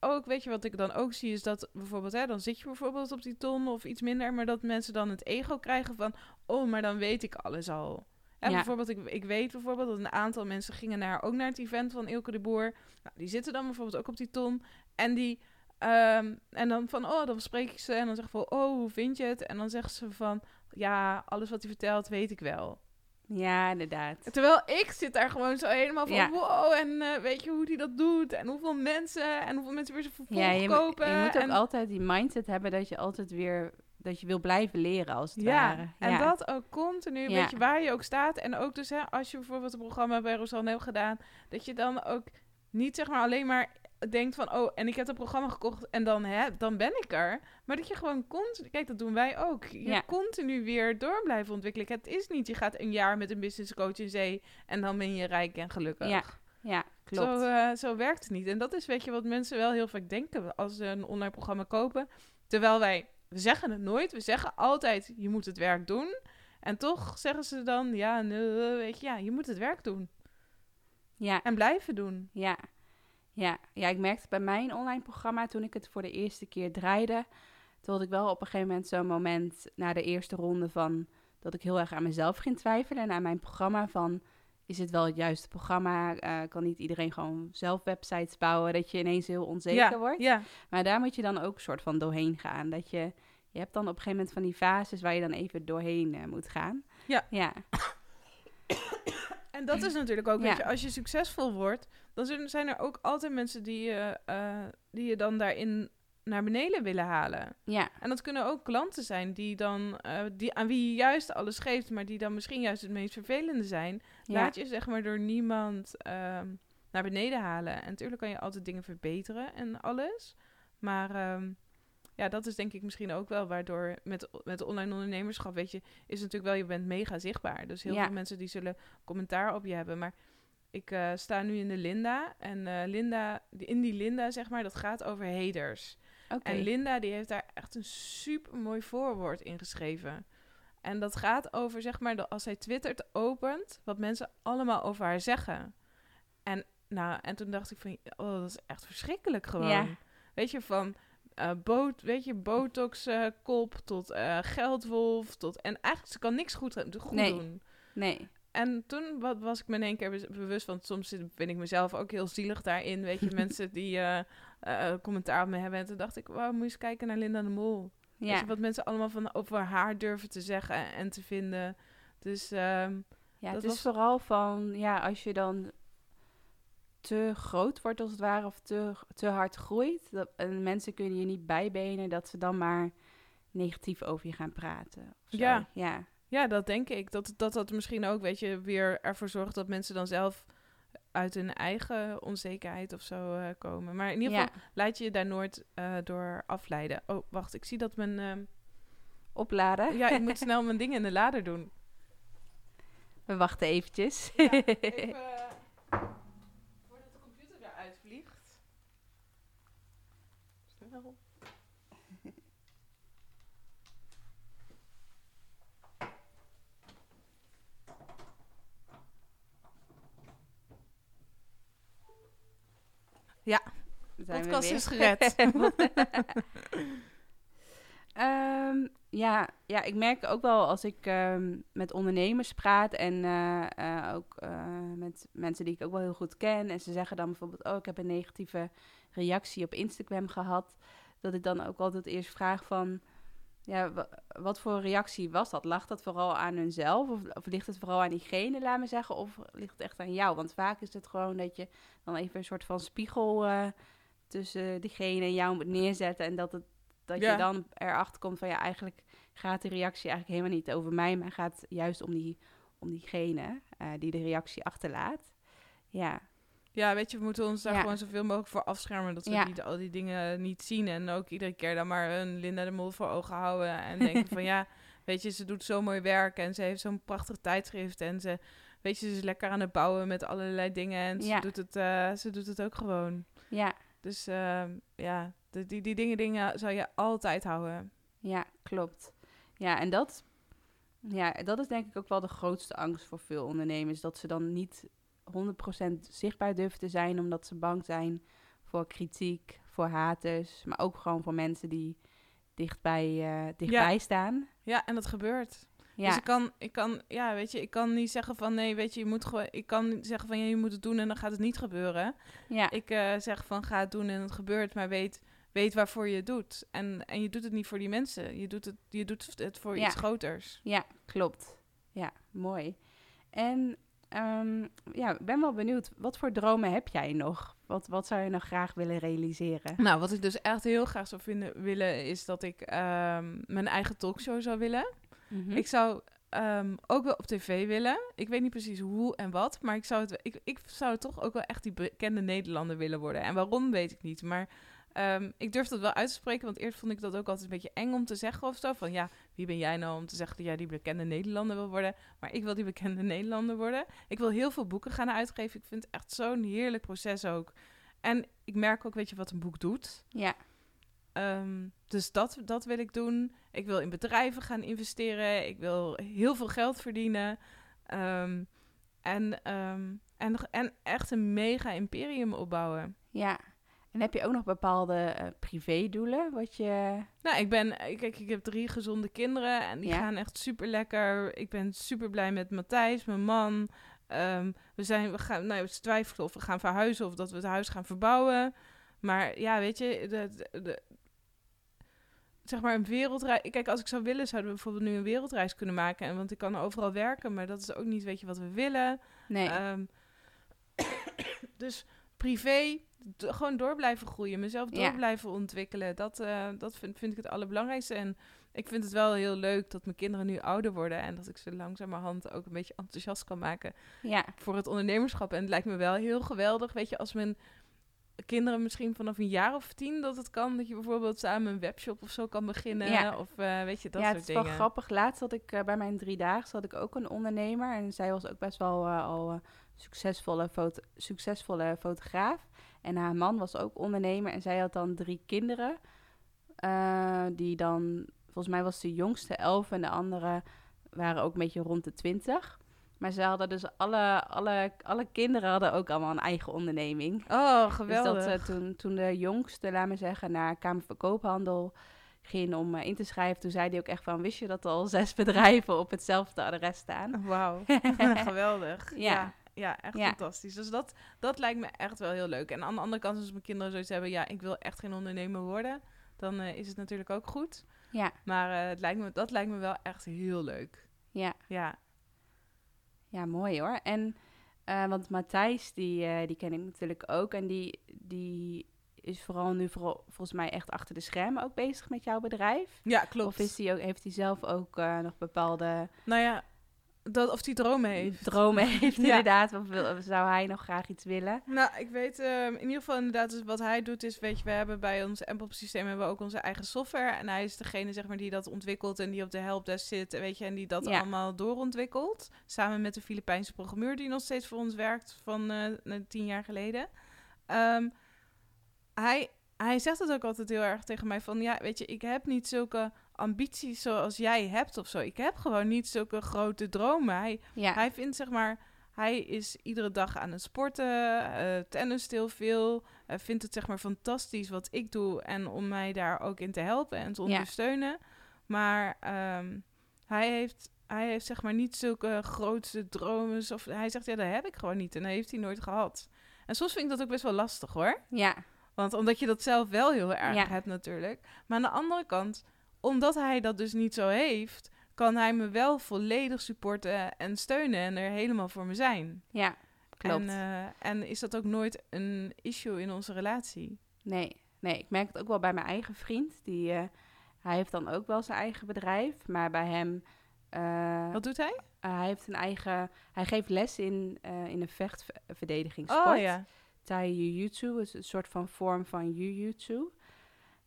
ook, weet je, wat ik dan ook zie, is dat bijvoorbeeld, hè, dan zit je bijvoorbeeld op die ton of iets minder. Maar dat mensen dan het ego krijgen van, oh, maar dan weet ik alles al. En Ja. bijvoorbeeld, ik, ik weet bijvoorbeeld dat een aantal mensen gingen naar, ook naar het event van Ilke de Boer. Nou, die zitten dan bijvoorbeeld ook op die ton. En die Ehm, en dan van, oh, dan spreek ik ze en dan zeg ik van, oh, hoe vind je het? En dan zeggen ze van, ja, alles wat hij vertelt weet ik wel. Ja, inderdaad. Terwijl ik zit daar gewoon zo helemaal van, Ja. wow, en eh, weet je hoe hij dat doet? En hoeveel mensen, en hoeveel mensen weer zijn vervolg Ja, je, kopen. je moet ook en, altijd die mindset hebben dat je altijd weer, dat je wil blijven leren als het ja, ware. en ja. dat ook continu, weet je, waar je ook staat. En ook dus, hè, als je bijvoorbeeld een programma bij Rosanne hebt gedaan, dat je dan ook niet zeg maar alleen maar denkt van, oh, en ik heb dat programma gekocht en dan, hè, dan ben ik er. Maar dat je gewoon continu, kijk, dat doen wij ook. Je Ja. continu weer door blijven ontwikkelen. Het is niet, je gaat een jaar met een business coach in zee en dan ben je rijk en gelukkig. Ja, ja, klopt. Zo, eh, zo werkt het niet. En dat is, weet je, wat mensen wel heel vaak denken als ze een online programma kopen. Terwijl wij, we zeggen het nooit. We zeggen altijd, je moet het werk doen. En toch zeggen ze dan, ja, nee, weet je, ja, je moet het werk doen. ja, En blijven doen. ja, ja. Ja, ik merkte bij mijn online programma toen ik het voor de eerste keer draaide. Toen had ik wel op een gegeven moment zo'n moment na de eerste ronde van dat ik heel erg aan mezelf ging twijfelen en aan mijn programma van is het wel het juiste programma? Eh, kan niet iedereen gewoon zelf websites bouwen? Dat je ineens heel onzeker ja, wordt. Ja, Maar daar moet je dan ook soort van doorheen gaan. Dat je, je hebt dan op een gegeven moment van die fases waar je dan even doorheen eh, moet gaan. Ja. Ja, en dat is natuurlijk ook, weet je, als je succesvol wordt, dan zijn er ook altijd mensen die je, eh, die je dan daarin naar beneden willen halen. ja, En dat kunnen ook klanten zijn die dan, eh, die, aan wie je juist alles geeft, maar die dan misschien juist het meest vervelende zijn. ja. Laat je zeg maar door niemand ehm, naar beneden halen. En natuurlijk kan je altijd dingen verbeteren en alles. Maar ehm, ja, dat is denk ik misschien ook wel waardoor met, met online ondernemerschap, weet je, is natuurlijk wel, je bent mega zichtbaar. Dus heel Ja. veel mensen die zullen commentaar op je hebben. Maar ik eh, sta nu in de Linda. En eh, Linda, in die Linda, zeg maar, dat gaat over haters. Oké. En Linda die heeft daar echt een super mooi voorwoord in geschreven. En dat gaat over, zeg maar, dat als zij twittert opent, wat mensen allemaal over haar zeggen. En, nou, en toen dacht ik van, oh, dat is echt verschrikkelijk gewoon. Ja. Weet je, van eh boot, weet je, botox eh, kop tot eh, geldwolf tot... En eigenlijk, ze kan niks goed, goed Nee. doen. Nee, En toen wa- was ik me in één keer be- bewust, want soms vind ik mezelf ook heel zielig daarin. Weet je, mensen die commentaar op me hebben. En toen dacht ik, wauw, moet je eens kijken naar Linda de Mol. Weet ja. je, wat mensen allemaal van over haar durven te zeggen en te vinden. Dus ehm, ja dat het is was- vooral van, ja, als je dan te groot wordt als het ware of te, te hard groeit. Dat, en mensen kunnen je niet bijbenen dat ze dan maar negatief over je gaan praten. Ja. Ja, ja, dat denk ik. Dat, dat dat misschien ook, weet je, weer ervoor zorgt dat mensen dan zelf uit hun eigen onzekerheid of zo eh, komen. Maar in ieder geval, ja. laat je je daar nooit eh, door afleiden. Oh, wacht, ik zie dat mijn... ehm, Opladen. ja, ik moet snel mijn dingen in de lader doen. We wachten eventjes. Ja, even eh, voordat de computer eruit vliegt. Snel. Zijn we Podcast is gered. Ehm, ja, ja, ik merk ook wel als ik ehm, met ondernemers praat en eh, eh, ook eh, met mensen die ik ook wel heel goed ken. En ze zeggen dan bijvoorbeeld, oh, ik heb een negatieve reactie op Instagram gehad. Dat ik dan ook altijd eerst vraag van, ja, wa- wat voor reactie was dat? Lag dat vooral aan hunzelf of, of ligt het vooral aan diegene, laat me zeggen? Of ligt het echt aan jou? Want vaak is het gewoon dat je dan even een soort van spiegel eh, tussen diegene en jou moet neerzetten. En dat, het, dat Ja. je dan erachter komt van ja, eigenlijk gaat de reactie eigenlijk helemaal niet over mij, maar gaat juist om, die, om diegene eh, die de reactie achterlaat. Ja, Ja, weet je, we moeten ons daar Ja. gewoon zoveel mogelijk voor afschermen. Dat we Ja. niet, al die dingen niet zien. En ook iedere keer dan maar een Linda de Mol voor ogen houden. En denken van ja, weet je, ze doet zo mooi werk. En ze heeft zo'n prachtig tijdschrift. En ze, weet je, ze is lekker aan het bouwen met allerlei dingen. En ze, Ja. doet, het, eh, ze doet het ook gewoon. ja, Dus ehm, ja, de, die, die dingen, dingen zou je altijd houden. Ja, klopt. Ja, en dat, ja, dat is denk ik ook wel de grootste angst voor veel ondernemers. Dat ze dan niet 100% zichtbaar durven te zijn, omdat ze bang zijn voor kritiek, voor haters, maar ook gewoon voor mensen die dichtbij, eh, dichtbij staan. Ja, en dat gebeurt. Ja, Dus ik kan, ik kan, ja, weet je, ik kan niet zeggen van nee, weet je, je moet gewoon, ik kan niet zeggen van ja, je moet het doen en dan gaat het niet gebeuren. ja, Ik eh, zeg van ga het doen en het gebeurt, maar weet, weet waarvoor je het doet. En, en je doet het niet voor die mensen, je doet het, je doet het voor Ja. iets groters. ja, klopt. Ja, mooi. En ehm, ja, ik ben wel benieuwd, wat voor dromen heb jij nog? Wat, wat zou je nog graag willen realiseren? Nou, wat ik dus echt heel graag zou vinden, willen, is dat ik ehm, mijn eigen talkshow zou willen. Mhm. Ik zou ehm, ook wel op tv willen. Ik weet niet precies hoe en wat, maar ik zou, het, ik, ik zou toch ook wel echt die bekende Nederlander willen worden. En waarom weet ik niet, maar ehm, ik durf dat wel uit te spreken, want eerst vond ik dat ook altijd een beetje eng om te zeggen of zo. Van ja, wie ben jij nou om te zeggen dat jij die bekende Nederlander wil worden? Maar ik wil die bekende Nederlander worden. Ik wil heel veel boeken gaan uitgeven. Ik vind het echt zo'n heerlijk proces ook. En ik merk ook, weet je, wat een boek doet. Ja, Ehm, dus dat, dat wil ik doen. Ik wil in bedrijven gaan investeren. Ik wil heel veel geld verdienen. Ehm, en, en, en echt een mega imperium opbouwen. ja. En heb je ook nog bepaalde eh privédoelen? Wat je... Nou, ik ben, kijk, ik heb drie gezonde kinderen en die Ja. gaan echt super lekker. Ik ben super blij met Matthijs, mijn man. Ehm, we zijn, we gaan, nou, we twijfelen of we gaan verhuizen of dat we het huis gaan verbouwen. Maar ja, weet je, de, de, de- zeg maar een wereldreis. Kijk, als ik zou willen, zouden we bijvoorbeeld nu een wereldreis kunnen maken. En want ik kan overal werken, maar dat is ook niet, weet je, wat we willen. Nee, Ehm, dus privé, gewoon door blijven groeien, mezelf door Ja. blijven ontwikkelen. Dat, eh, dat vind, vind ik het allerbelangrijkste. En ik vind het wel heel leuk dat mijn kinderen nu ouder worden en dat ik ze langzamerhand ook een beetje enthousiast kan maken ja, voor het ondernemerschap. En het lijkt me wel heel geweldig, weet je, als mijn kinderen misschien vanaf een jaar of tien dat het kan, dat je bijvoorbeeld samen een webshop of zo kan beginnen. Ja. Of eh, weet je, dat ja, soort het is dingen. wel grappig. Laatst had ik eh, bij mijn driedaagse had ik ook een ondernemer. En zij was ook best wel al succesvolle, foto succesvolle fotograaf. En haar man was ook ondernemer. En zij had dan drie kinderen. eh, die dan, volgens mij was de jongste elf en de andere waren ook een beetje rond de twintig. Maar ze hadden dus alle, alle, alle kinderen hadden ook allemaal een eigen onderneming. Oh, Dus geweldig. dat, eh, toen, toen de jongste, laat maar zeggen, naar Kamer van Koophandel ging om eh, in te schrijven, toen zei hij ook echt van, wist je dat er al zes bedrijven op hetzelfde adres staan? Wauw, geweldig. Ja. Ja, ja echt Ja. fantastisch. Dus dat, dat lijkt me echt wel heel leuk. En aan de andere kant, als mijn kinderen zoiets hebben, ja, ik wil echt geen ondernemer worden, dan eh, is het natuurlijk ook goed. Ja, Maar eh, het lijkt me, dat lijkt me wel echt heel leuk. ja, Ja, ja, mooi hoor. En, eh, want Matthijs, die, die ken ik natuurlijk ook en die, die is vooral nu vooral, volgens mij echt achter de schermen ook bezig met jouw bedrijf. ja klopt. Of is die ook, heeft hij zelf ook nog bepaalde Nou ja, dat, of die dromen heeft. dromen heeft Ja. inderdaad? Of wil- zou hij nog graag iets willen? Nou, ik weet ehm, in ieder geval inderdaad, dus wat hij doet is, weet je, we hebben bij ons Empop systeem hebben we ook onze eigen software. En hij is degene, zeg maar, die dat ontwikkelt en die op de helpdesk zit, en weet je, en die dat Ja. allemaal doorontwikkelt. Samen met de Filipijnse programmeur die nog steeds voor ons werkt van eh, eh, tien jaar geleden. Ehm, hij, hij zegt het ook altijd heel erg tegen mij van, ja, weet je, ik heb niet zulke ambities zoals jij hebt of zo. Ik heb gewoon niet zulke grote dromen. Hij, Ja, hij vindt, zeg maar, hij is iedere dag aan het sporten, eh tennis heel veel. Hij vindt het, zeg maar, fantastisch wat ik doe en om mij daar ook in te helpen en te Ja. ondersteunen. Maar ehm, hij heeft, hij heeft, zeg maar, niet zulke grootste dromen. Of hij zegt, ja, dat heb ik gewoon niet en dat heeft hij nooit gehad. En soms vind ik dat ook best wel lastig, hoor. ja, Want omdat je dat zelf wel heel erg Ja. hebt natuurlijk. Maar aan de andere kant, omdat hij dat dus niet zo heeft, kan hij me wel volledig supporten en steunen en er helemaal voor me zijn. ja, klopt. En, eh, en is dat ook nooit een issue in onze relatie? Nee, nee, ik merk het ook wel bij mijn eigen vriend. Die, eh, hij heeft dan ook wel zijn eigen bedrijf, maar bij hem... eh, Wat doet hij? hij heeft een eigen... Hij geeft les in, in een vechtverdedigingssport. Oh ja. Thai Jiu-Jitsu is een soort van vorm van Jiu-Jitsu.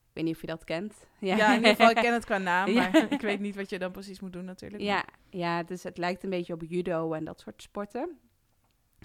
Ik weet niet of je dat kent. Ja. in ieder geval, ik ken het qua naam, Ja. maar ik weet niet wat je dan precies moet doen natuurlijk. Ja, ja, dus het lijkt een beetje op judo en dat soort sporten.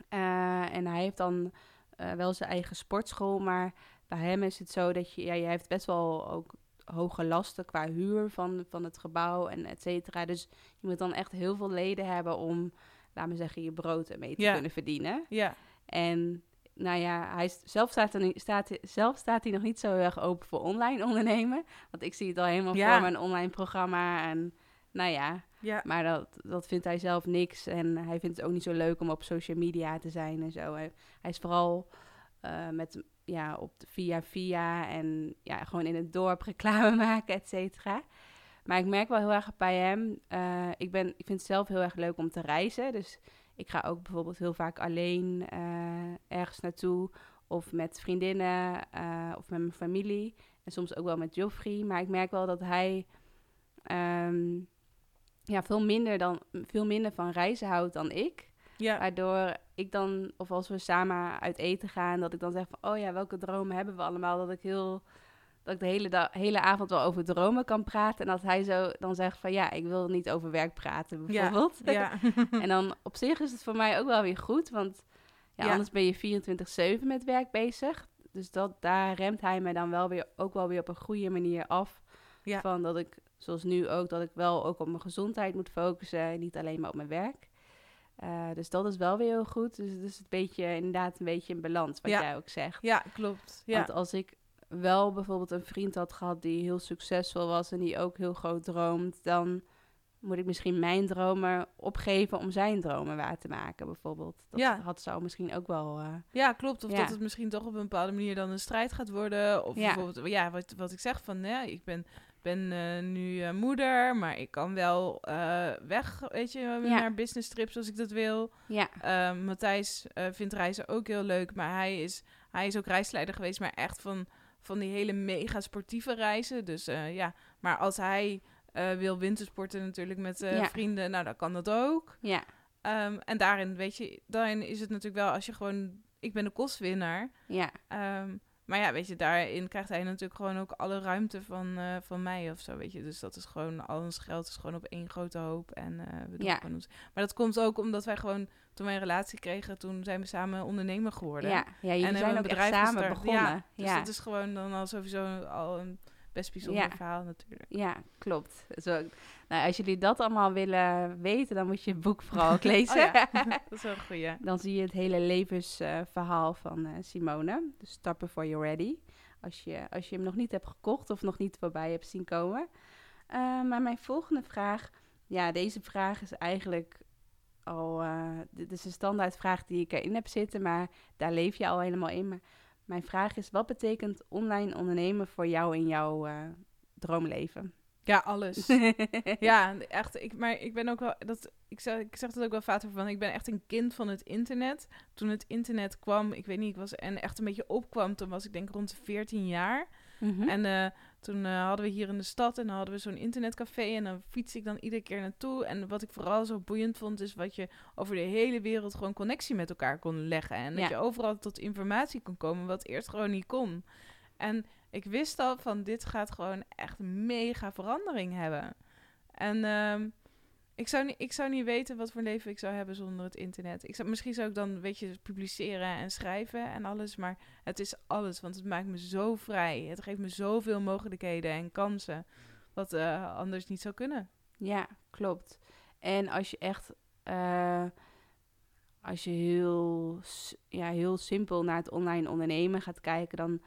Eh, en hij heeft dan eh, wel zijn eigen sportschool, maar bij hem is het zo dat je, ja, je heeft best wel ook hoge lasten qua huur van, van het gebouw en et cetera. Dus je moet dan echt heel veel leden hebben om, laat me zeggen, je brood ermee te Ja. kunnen verdienen. Ja, En nou ja, hij zelf, staat er, staat, zelf staat hij nog niet zo heel erg open voor online ondernemen. Want ik zie het al helemaal Ja. voor mijn online programma. En nou ja, ja, maar dat, dat vindt hij zelf niks. En hij vindt het ook niet zo leuk om op social media te zijn en zo. Hij, hij is vooral eh, met, ja, op de via via en ja, gewoon in het dorp reclame maken, et cetera. Maar ik merk wel heel erg bij hem. eh, ik, ben, ik vind het zelf heel erg leuk om te reizen. Dus ik ga ook bijvoorbeeld heel vaak alleen eh, ergens naartoe. Of met vriendinnen eh, of met mijn familie. En soms ook wel met Joffrey. Maar ik merk wel dat hij ehm, ja, veel, minder dan, veel minder van reizen houdt dan ik. ja, Waardoor ik dan, of als we samen uit eten gaan, dat ik dan zeg van, oh ja, welke dromen hebben we allemaal? Dat ik heel, dat ik de hele, hele avond wel over dromen kan praten. En dat hij zo dan zegt van, ja, ik wil niet over werk praten, bijvoorbeeld. ja. en dan op zich is het voor mij ook wel weer goed, want ja, anders ben je 24-7 met werk bezig. Dus dat, daar remt hij me dan wel weer, ook wel weer op een goede manier af. Ja. Van dat ik, zoals nu ook, dat ik wel ook op mijn gezondheid moet focussen. en Niet alleen maar op mijn werk. Eh, dus dat is wel weer heel goed. Dus het is een beetje, inderdaad een beetje in balans, wat jij ook zegt. Ja, klopt. Ja, Want als ik wel bijvoorbeeld een vriend had gehad die heel succesvol was en die ook heel groot droomt, dan moet ik misschien mijn dromen opgeven om zijn dromen waar te maken, bijvoorbeeld. Dat Ja. had, zou misschien ook wel... eh, ja klopt. Of Ja. dat het misschien toch op een bepaalde manier dan een strijd gaat worden. Of Ja. bijvoorbeeld, ja, wat, wat ik zeg van, ja, ik ben, ben eh, nu eh, moeder, maar ik kan wel weg, weet je, naar business trips als ik dat wil. ja, Eh, Matthijs vindt reizen ook heel leuk, maar hij is, hij is ook reisleider geweest, maar echt van, van die hele mega sportieve reizen. Dus eh, ja, maar als hij eh, wil wintersporten natuurlijk met eh, Ja. vrienden, nou dan kan dat ook. ja, Ehm, en daarin, weet je, daarin is het natuurlijk wel als je gewoon, ik ben de kostwinnaar. ja, Ehm, maar ja, weet je, daarin krijgt hij natuurlijk gewoon ook alle ruimte van, eh, van mij of zo, weet je. Dus dat is gewoon, al ons geld is gewoon op één grote hoop. En eh, we doen Ja. gewoon ons. Maar dat komt ook omdat wij gewoon, toen wij een relatie kregen, toen zijn we samen ondernemer geworden. ja. Ja, jullie hebben zijn een ook echt bedrijf samen gestart. begonnen. Ja, Ja, Dus dat is gewoon dan al sowieso al een best bijzonder Ja. verhaal natuurlijk. ja klopt. Zo, nou, als jullie dat allemaal willen weten, dan moet je het boek vooral ook lezen. Oh ja, dat is wel een goeie. Dan zie je het hele levensverhaal van eh, Simone. Dus start before you're ready. Als je, als je hem nog niet hebt gekocht of nog niet voorbij hebt zien komen. Eh, maar mijn volgende vraag. Ja, deze vraag is eigenlijk al. eh, dit is een standaardvraag die ik erin heb zitten, maar daar leef je al helemaal in. Maar mijn vraag is: wat betekent online ondernemen voor jou in jouw eh, droomleven? Ja, alles. Ja, echt. Ik, maar ik ben ook wel. Dat, ik, zeg, ik zeg dat ook wel vaker van. Ik ben echt een kind van het internet. Toen het internet kwam, ik weet niet, ik was en echt een beetje opkwam. Toen was ik denk rond de 14 jaar. Mhm. En eh, toen eh, hadden we hier in de stad en dan hadden we zo'n internetcafé. En dan fiets ik dan iedere keer naartoe. En wat ik vooral zo boeiend vond, is wat je over de hele wereld gewoon connectie met elkaar kon leggen. En dat je overal tot informatie kon komen, wat eerst gewoon niet kon. En ik wist al van dit gaat gewoon echt mega verandering hebben. En ehm, ik, zou niet, ik zou niet weten wat voor leven ik zou hebben zonder het internet. Ik zou, misschien zou ik dan, weet je, publiceren en schrijven en alles. Maar het is alles, want het maakt me zo vrij. Het geeft me zoveel mogelijkheden en kansen. Wat eh, anders niet zou kunnen. Ja, klopt. En als je echt, eh, als je heel, ja, heel simpel naar het online ondernemen gaat kijken, dan,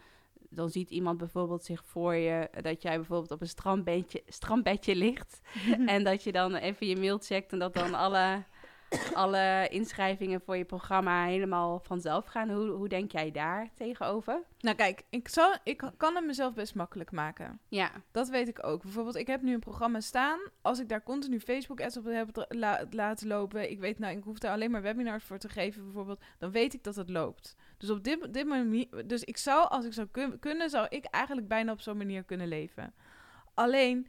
dan ziet iemand bijvoorbeeld zich voor je dat jij bijvoorbeeld op een strandbedje, strandbedje ligt. en dat je dan even je mail checkt en dat dan alle, alle inschrijvingen voor je programma helemaal vanzelf gaan. Hoe, hoe denk jij daar tegenover? Nou kijk, ik, zal, ik kan het mezelf best makkelijk maken. Ja, Dat weet ik ook. Bijvoorbeeld, ik heb nu een programma staan. Als ik daar continu Facebook-ads op heb la- laten lopen, ik weet nou, ik hoef daar alleen maar webinars voor te geven, bijvoorbeeld, dan weet ik dat het loopt. Dus op dit, dit manier, dus ik zou, als ik zou kun- kunnen, zou ik eigenlijk bijna op zo'n manier kunnen leven. Alleen,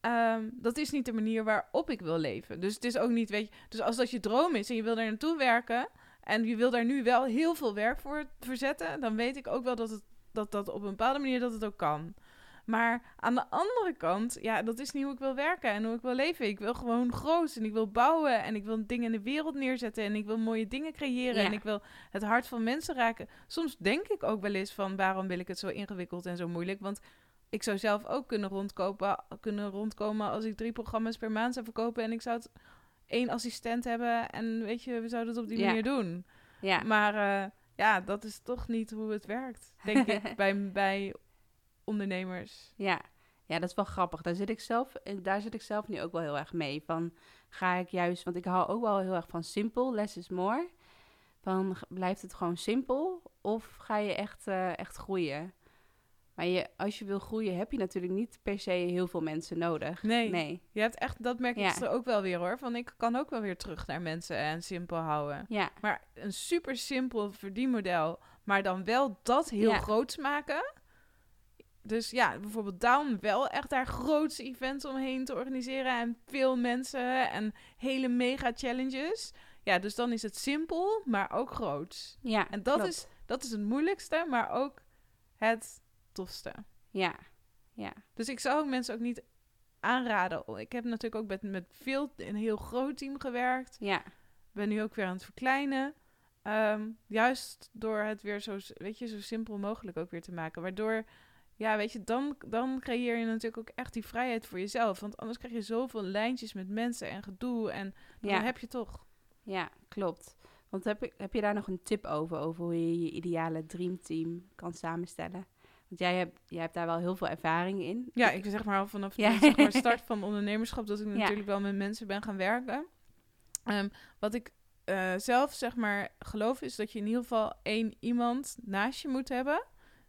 ehm, dat is niet de manier waarop ik wil leven. Dus het is ook niet, weet je, dus als dat je droom is en je wil daar naartoe werken en je wil daar nu wel heel veel werk voor verzetten, dan weet ik ook wel dat het dat dat op een bepaalde manier dat het ook kan. Maar aan de andere kant, ja, dat is niet hoe ik wil werken en hoe ik wil leven. Ik wil gewoon groot en ik wil bouwen en ik wil dingen in de wereld neerzetten en ik wil mooie dingen creëren Ja. en ik wil het hart van mensen raken. Soms denk ik ook wel eens van waarom wil ik het zo ingewikkeld en zo moeilijk? Want ik zou zelf ook kunnen rondkopen, kunnen rondkomen als ik drie programma's per maand zou verkopen en ik zou het één assistent hebben en weet je, we zouden het op die Ja. manier doen. Ja. Maar eh, ja, dat is toch niet hoe het werkt, denk ik, bij, bij ondernemers. Ja. ja, dat is wel grappig. Daar zit, ik zelf, eh, daar zit ik zelf nu ook wel heel erg mee. Van ga ik juist, want ik hou ook wel heel erg van simpel, less is more. Van blijft het gewoon simpel of ga je echt, eh, echt groeien? Maar je, als je wil groeien heb je natuurlijk niet per se heel veel mensen nodig. Nee. Nee. Je hebt echt, dat merk ik Ja. dus ook wel weer hoor. Van ik kan ook wel weer terug naar mensen en simpel houden. Ja, Maar een super simpel verdienmodel, maar dan wel dat heel Ja. groots maken. Dus ja, bijvoorbeeld Down wel echt daar grootse events omheen te organiseren en veel mensen en hele mega challenges. Ja, dus dan is het simpel, maar ook groots. ja. En dat klopt. is, dat is het moeilijkste, maar ook het tofste. Ja, ja. Dus ik zou ook mensen ook niet aanraden. Ik heb natuurlijk ook met, met veel, een heel groot team gewerkt. Ja, ben nu ook weer aan het verkleinen. Ehm, juist door het weer zo, weet je, zo simpel mogelijk ook weer te maken. Waardoor, ja, weet je, dan, dan creëer je natuurlijk ook echt die vrijheid voor jezelf. Want anders krijg je zoveel lijntjes met mensen en gedoe. En dan ja. heb je toch. Ja, klopt. Want heb, ik, heb je daar nog een tip over, over hoe je je ideale dreamteam kan samenstellen? Want jij hebt, jij hebt daar wel heel veel ervaring in. Ja, ik zeg maar al vanaf Ja. de zeg maar, start van ondernemerschap dat ik Ja. natuurlijk wel met mensen ben gaan werken. Ehm, wat ik eh, zelf zeg maar geloof is dat je in ieder geval één iemand naast je moet hebben.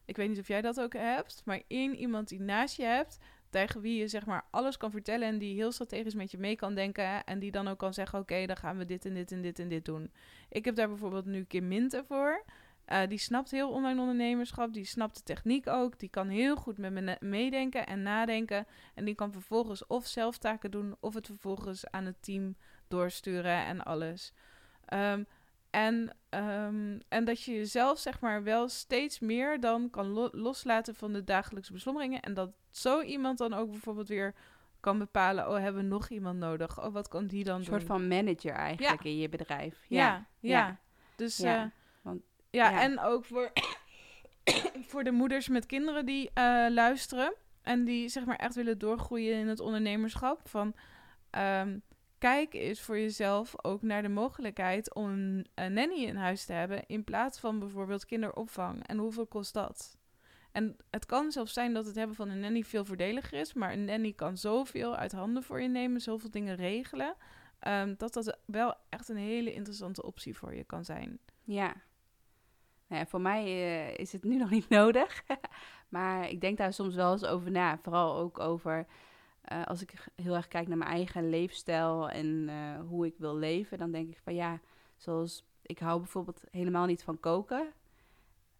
Ik weet niet of jij dat ook hebt, maar één iemand die naast je hebt, tegen wie je zeg maar alles kan vertellen en die heel strategisch met je mee kan denken en die dan ook kan zeggen, oké, dan gaan we dit en dit en dit en dit doen. Ik heb daar bijvoorbeeld nu Kim Minte voor. Eh, die snapt heel online ondernemerschap, die snapt de techniek ook, die kan heel goed met me meedenken en nadenken en die kan vervolgens of zelf taken doen of het vervolgens aan het team doorsturen en alles. Ehm, en, ehm, en dat je jezelf zeg maar wel steeds meer dan kan lo- loslaten van de dagelijkse beslommeringen. En dat zo iemand dan ook bijvoorbeeld weer kan bepalen, oh, hebben we nog iemand nodig? Oh, wat kan die dan Een doen? soort van manager eigenlijk in je bedrijf. Ja, Ja. Dus Ja, want- ja, ja. en ook voor, voor de moeders met kinderen die eh, luisteren en die zeg maar echt willen doorgroeien in het ondernemerschap. Van ehm, kijk eens voor jezelf ook naar de mogelijkheid om een, een nanny in huis te hebben in plaats van bijvoorbeeld kinderopvang. En hoeveel kost dat? En het kan zelfs zijn dat het hebben van een nanny veel voordeliger is, maar een nanny kan zoveel uit handen voor je nemen, zoveel dingen regelen, ehm, dat dat wel echt een hele interessante optie voor je kan zijn. Ja. Nou ja, voor mij eh, is het nu nog niet nodig. maar ik denk daar soms wel eens over na. Vooral ook over eh, als ik heel erg kijk naar mijn eigen leefstijl en eh, hoe ik wil leven. Dan denk ik van ja, zoals ik hou bijvoorbeeld helemaal niet van koken.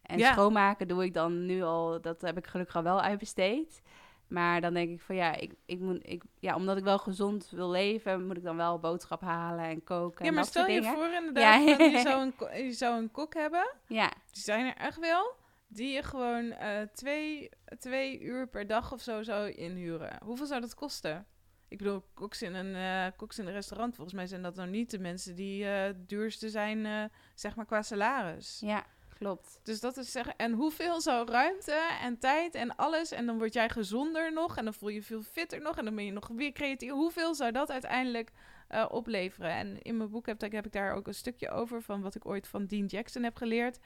En Ja. schoonmaken doe ik dan nu al, dat heb ik gelukkig al wel uitbesteed. Maar dan denk ik van ja, ik, ik moet, ik, ja, omdat ik wel gezond wil leven, moet ik dan wel boodschap halen en koken. Ja, en maar dat stel soort je dingen. voor inderdaad, Ja. van, je, zou een, je zou een kok hebben, Ja, die zijn er echt wel, die je gewoon eh, twee, twee uur per dag of zo zou inhuren. Hoeveel zou dat kosten? Ik bedoel, koks in een, eh, koks in een restaurant, volgens mij zijn dat nou niet de mensen die eh, duurste zijn, zeg maar, qua salaris. ja, klopt. Dus dat is zeggen, en hoeveel zou ruimte en tijd en alles, en dan word jij gezonder nog, en dan voel je veel fitter nog, en dan ben je nog weer creatief. Hoeveel zou dat uiteindelijk eh, opleveren? En in mijn boek heb, ik- heb ik daar ook een stukje over van wat ik ooit van Dean Jackson heb geleerd.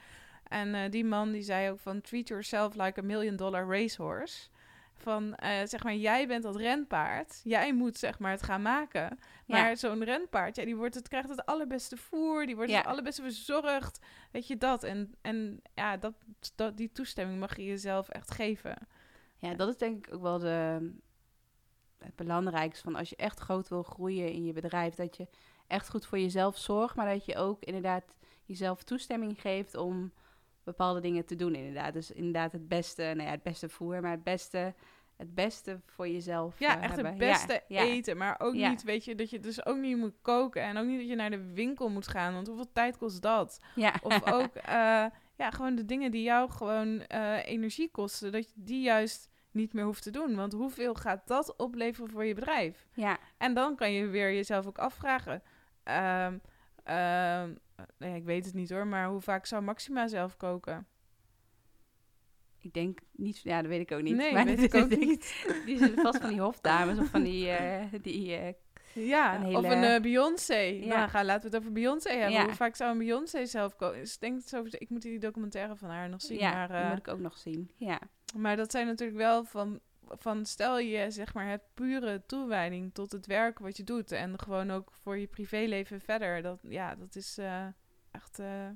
En eh, die man die zei ook van treat yourself like a million dollar racehorse. Van eh, zeg maar, jij bent dat renpaard. Jij moet zeg maar het gaan maken. Maar Ja. zo'n renpaard, ja, die wordt het, krijgt het allerbeste voer. Die wordt Ja. het allerbeste verzorgd. Weet je dat? En, en ja, dat, dat, die toestemming mag je jezelf echt geven. Ja, dat is denk ik ook wel de, het belangrijkste van als je echt groot wil groeien in je bedrijf. Dat je echt goed voor jezelf zorgt, maar dat je ook inderdaad jezelf toestemming geeft om bepaalde dingen te doen inderdaad. Dus inderdaad het beste, nou ja, het beste voer, maar het beste, het beste voor jezelf Ja, eh, echt hebben. het beste Ja, eten. Maar ook Ja. niet, weet je, dat je dus ook niet moet koken. En ook niet dat je naar de winkel moet gaan. Want hoeveel tijd kost dat? Ja. Of ook, eh, ja, gewoon de dingen die jou gewoon eh, energie kosten. Dat je die juist niet meer hoeft te doen. Want hoeveel gaat dat opleveren voor je bedrijf? Ja, En dan kan je weer jezelf ook afvragen. ehm, ehm, nee, ik weet het niet hoor, maar hoe vaak zou Maxima zelf koken? ik denk niet... Ja, dat weet ik ook niet. Nee, Maar weet ik ook denk- niet. Die zijn vast van die hofdames of van die... eh, die eh, Ja, Een of een eh, Beyoncé. Ja. Nou, ga, laten we het over Beyoncé hebben. Ja. Hoe vaak zou een Beyoncé zelf koken? Dus ik denk zo, ik moet die documentaire van haar nog zien. ja, maar, die moet ik ook nog zien. Ja, maar dat zijn natuurlijk wel van, van stel je zeg maar het pure toewijding tot het werk wat je doet. En gewoon ook voor je privéleven verder. Dat, ja, dat is eh, echt, eh,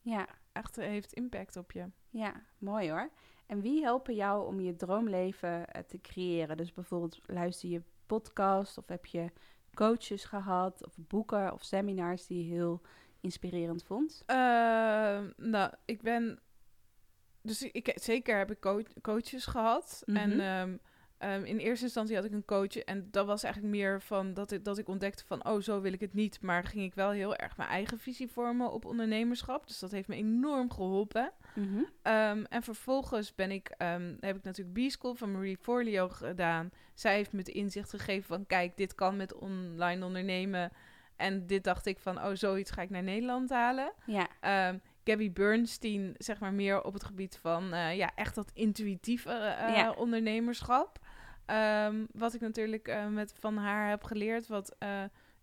ja, echt eh, heeft impact op je. ja, mooi hoor. En wie helpen jou om je droomleven te creëren? Dus bijvoorbeeld luister je podcast of heb je coaches gehad of boeken of seminars die je heel inspirerend vond? Ehm, nou, ik ben. Dus ik, zeker heb ik coach- coaches gehad. Mhm. En ehm, ehm, in eerste instantie had ik een coach. En dat was eigenlijk meer van dat ik, dat ik ontdekte van, oh, zo wil ik het niet. Maar ging ik wel heel erg mijn eigen visie vormen op ondernemerschap. Dus dat heeft me enorm geholpen. Mhm. Ehm, en vervolgens ben ik, heb ik natuurlijk B-School van Marie Forleo gedaan. Zij heeft me het inzicht gegeven van, kijk, dit kan met online ondernemen. En dit dacht ik van, oh, zoiets ga ik naar Nederland halen. Ja, Gabby Bernstein, zeg maar meer op het gebied van, eh, ja, echt dat intuïtieve eh, Ja. ondernemerschap. Ehm, wat ik natuurlijk eh, met van haar heb geleerd, wat,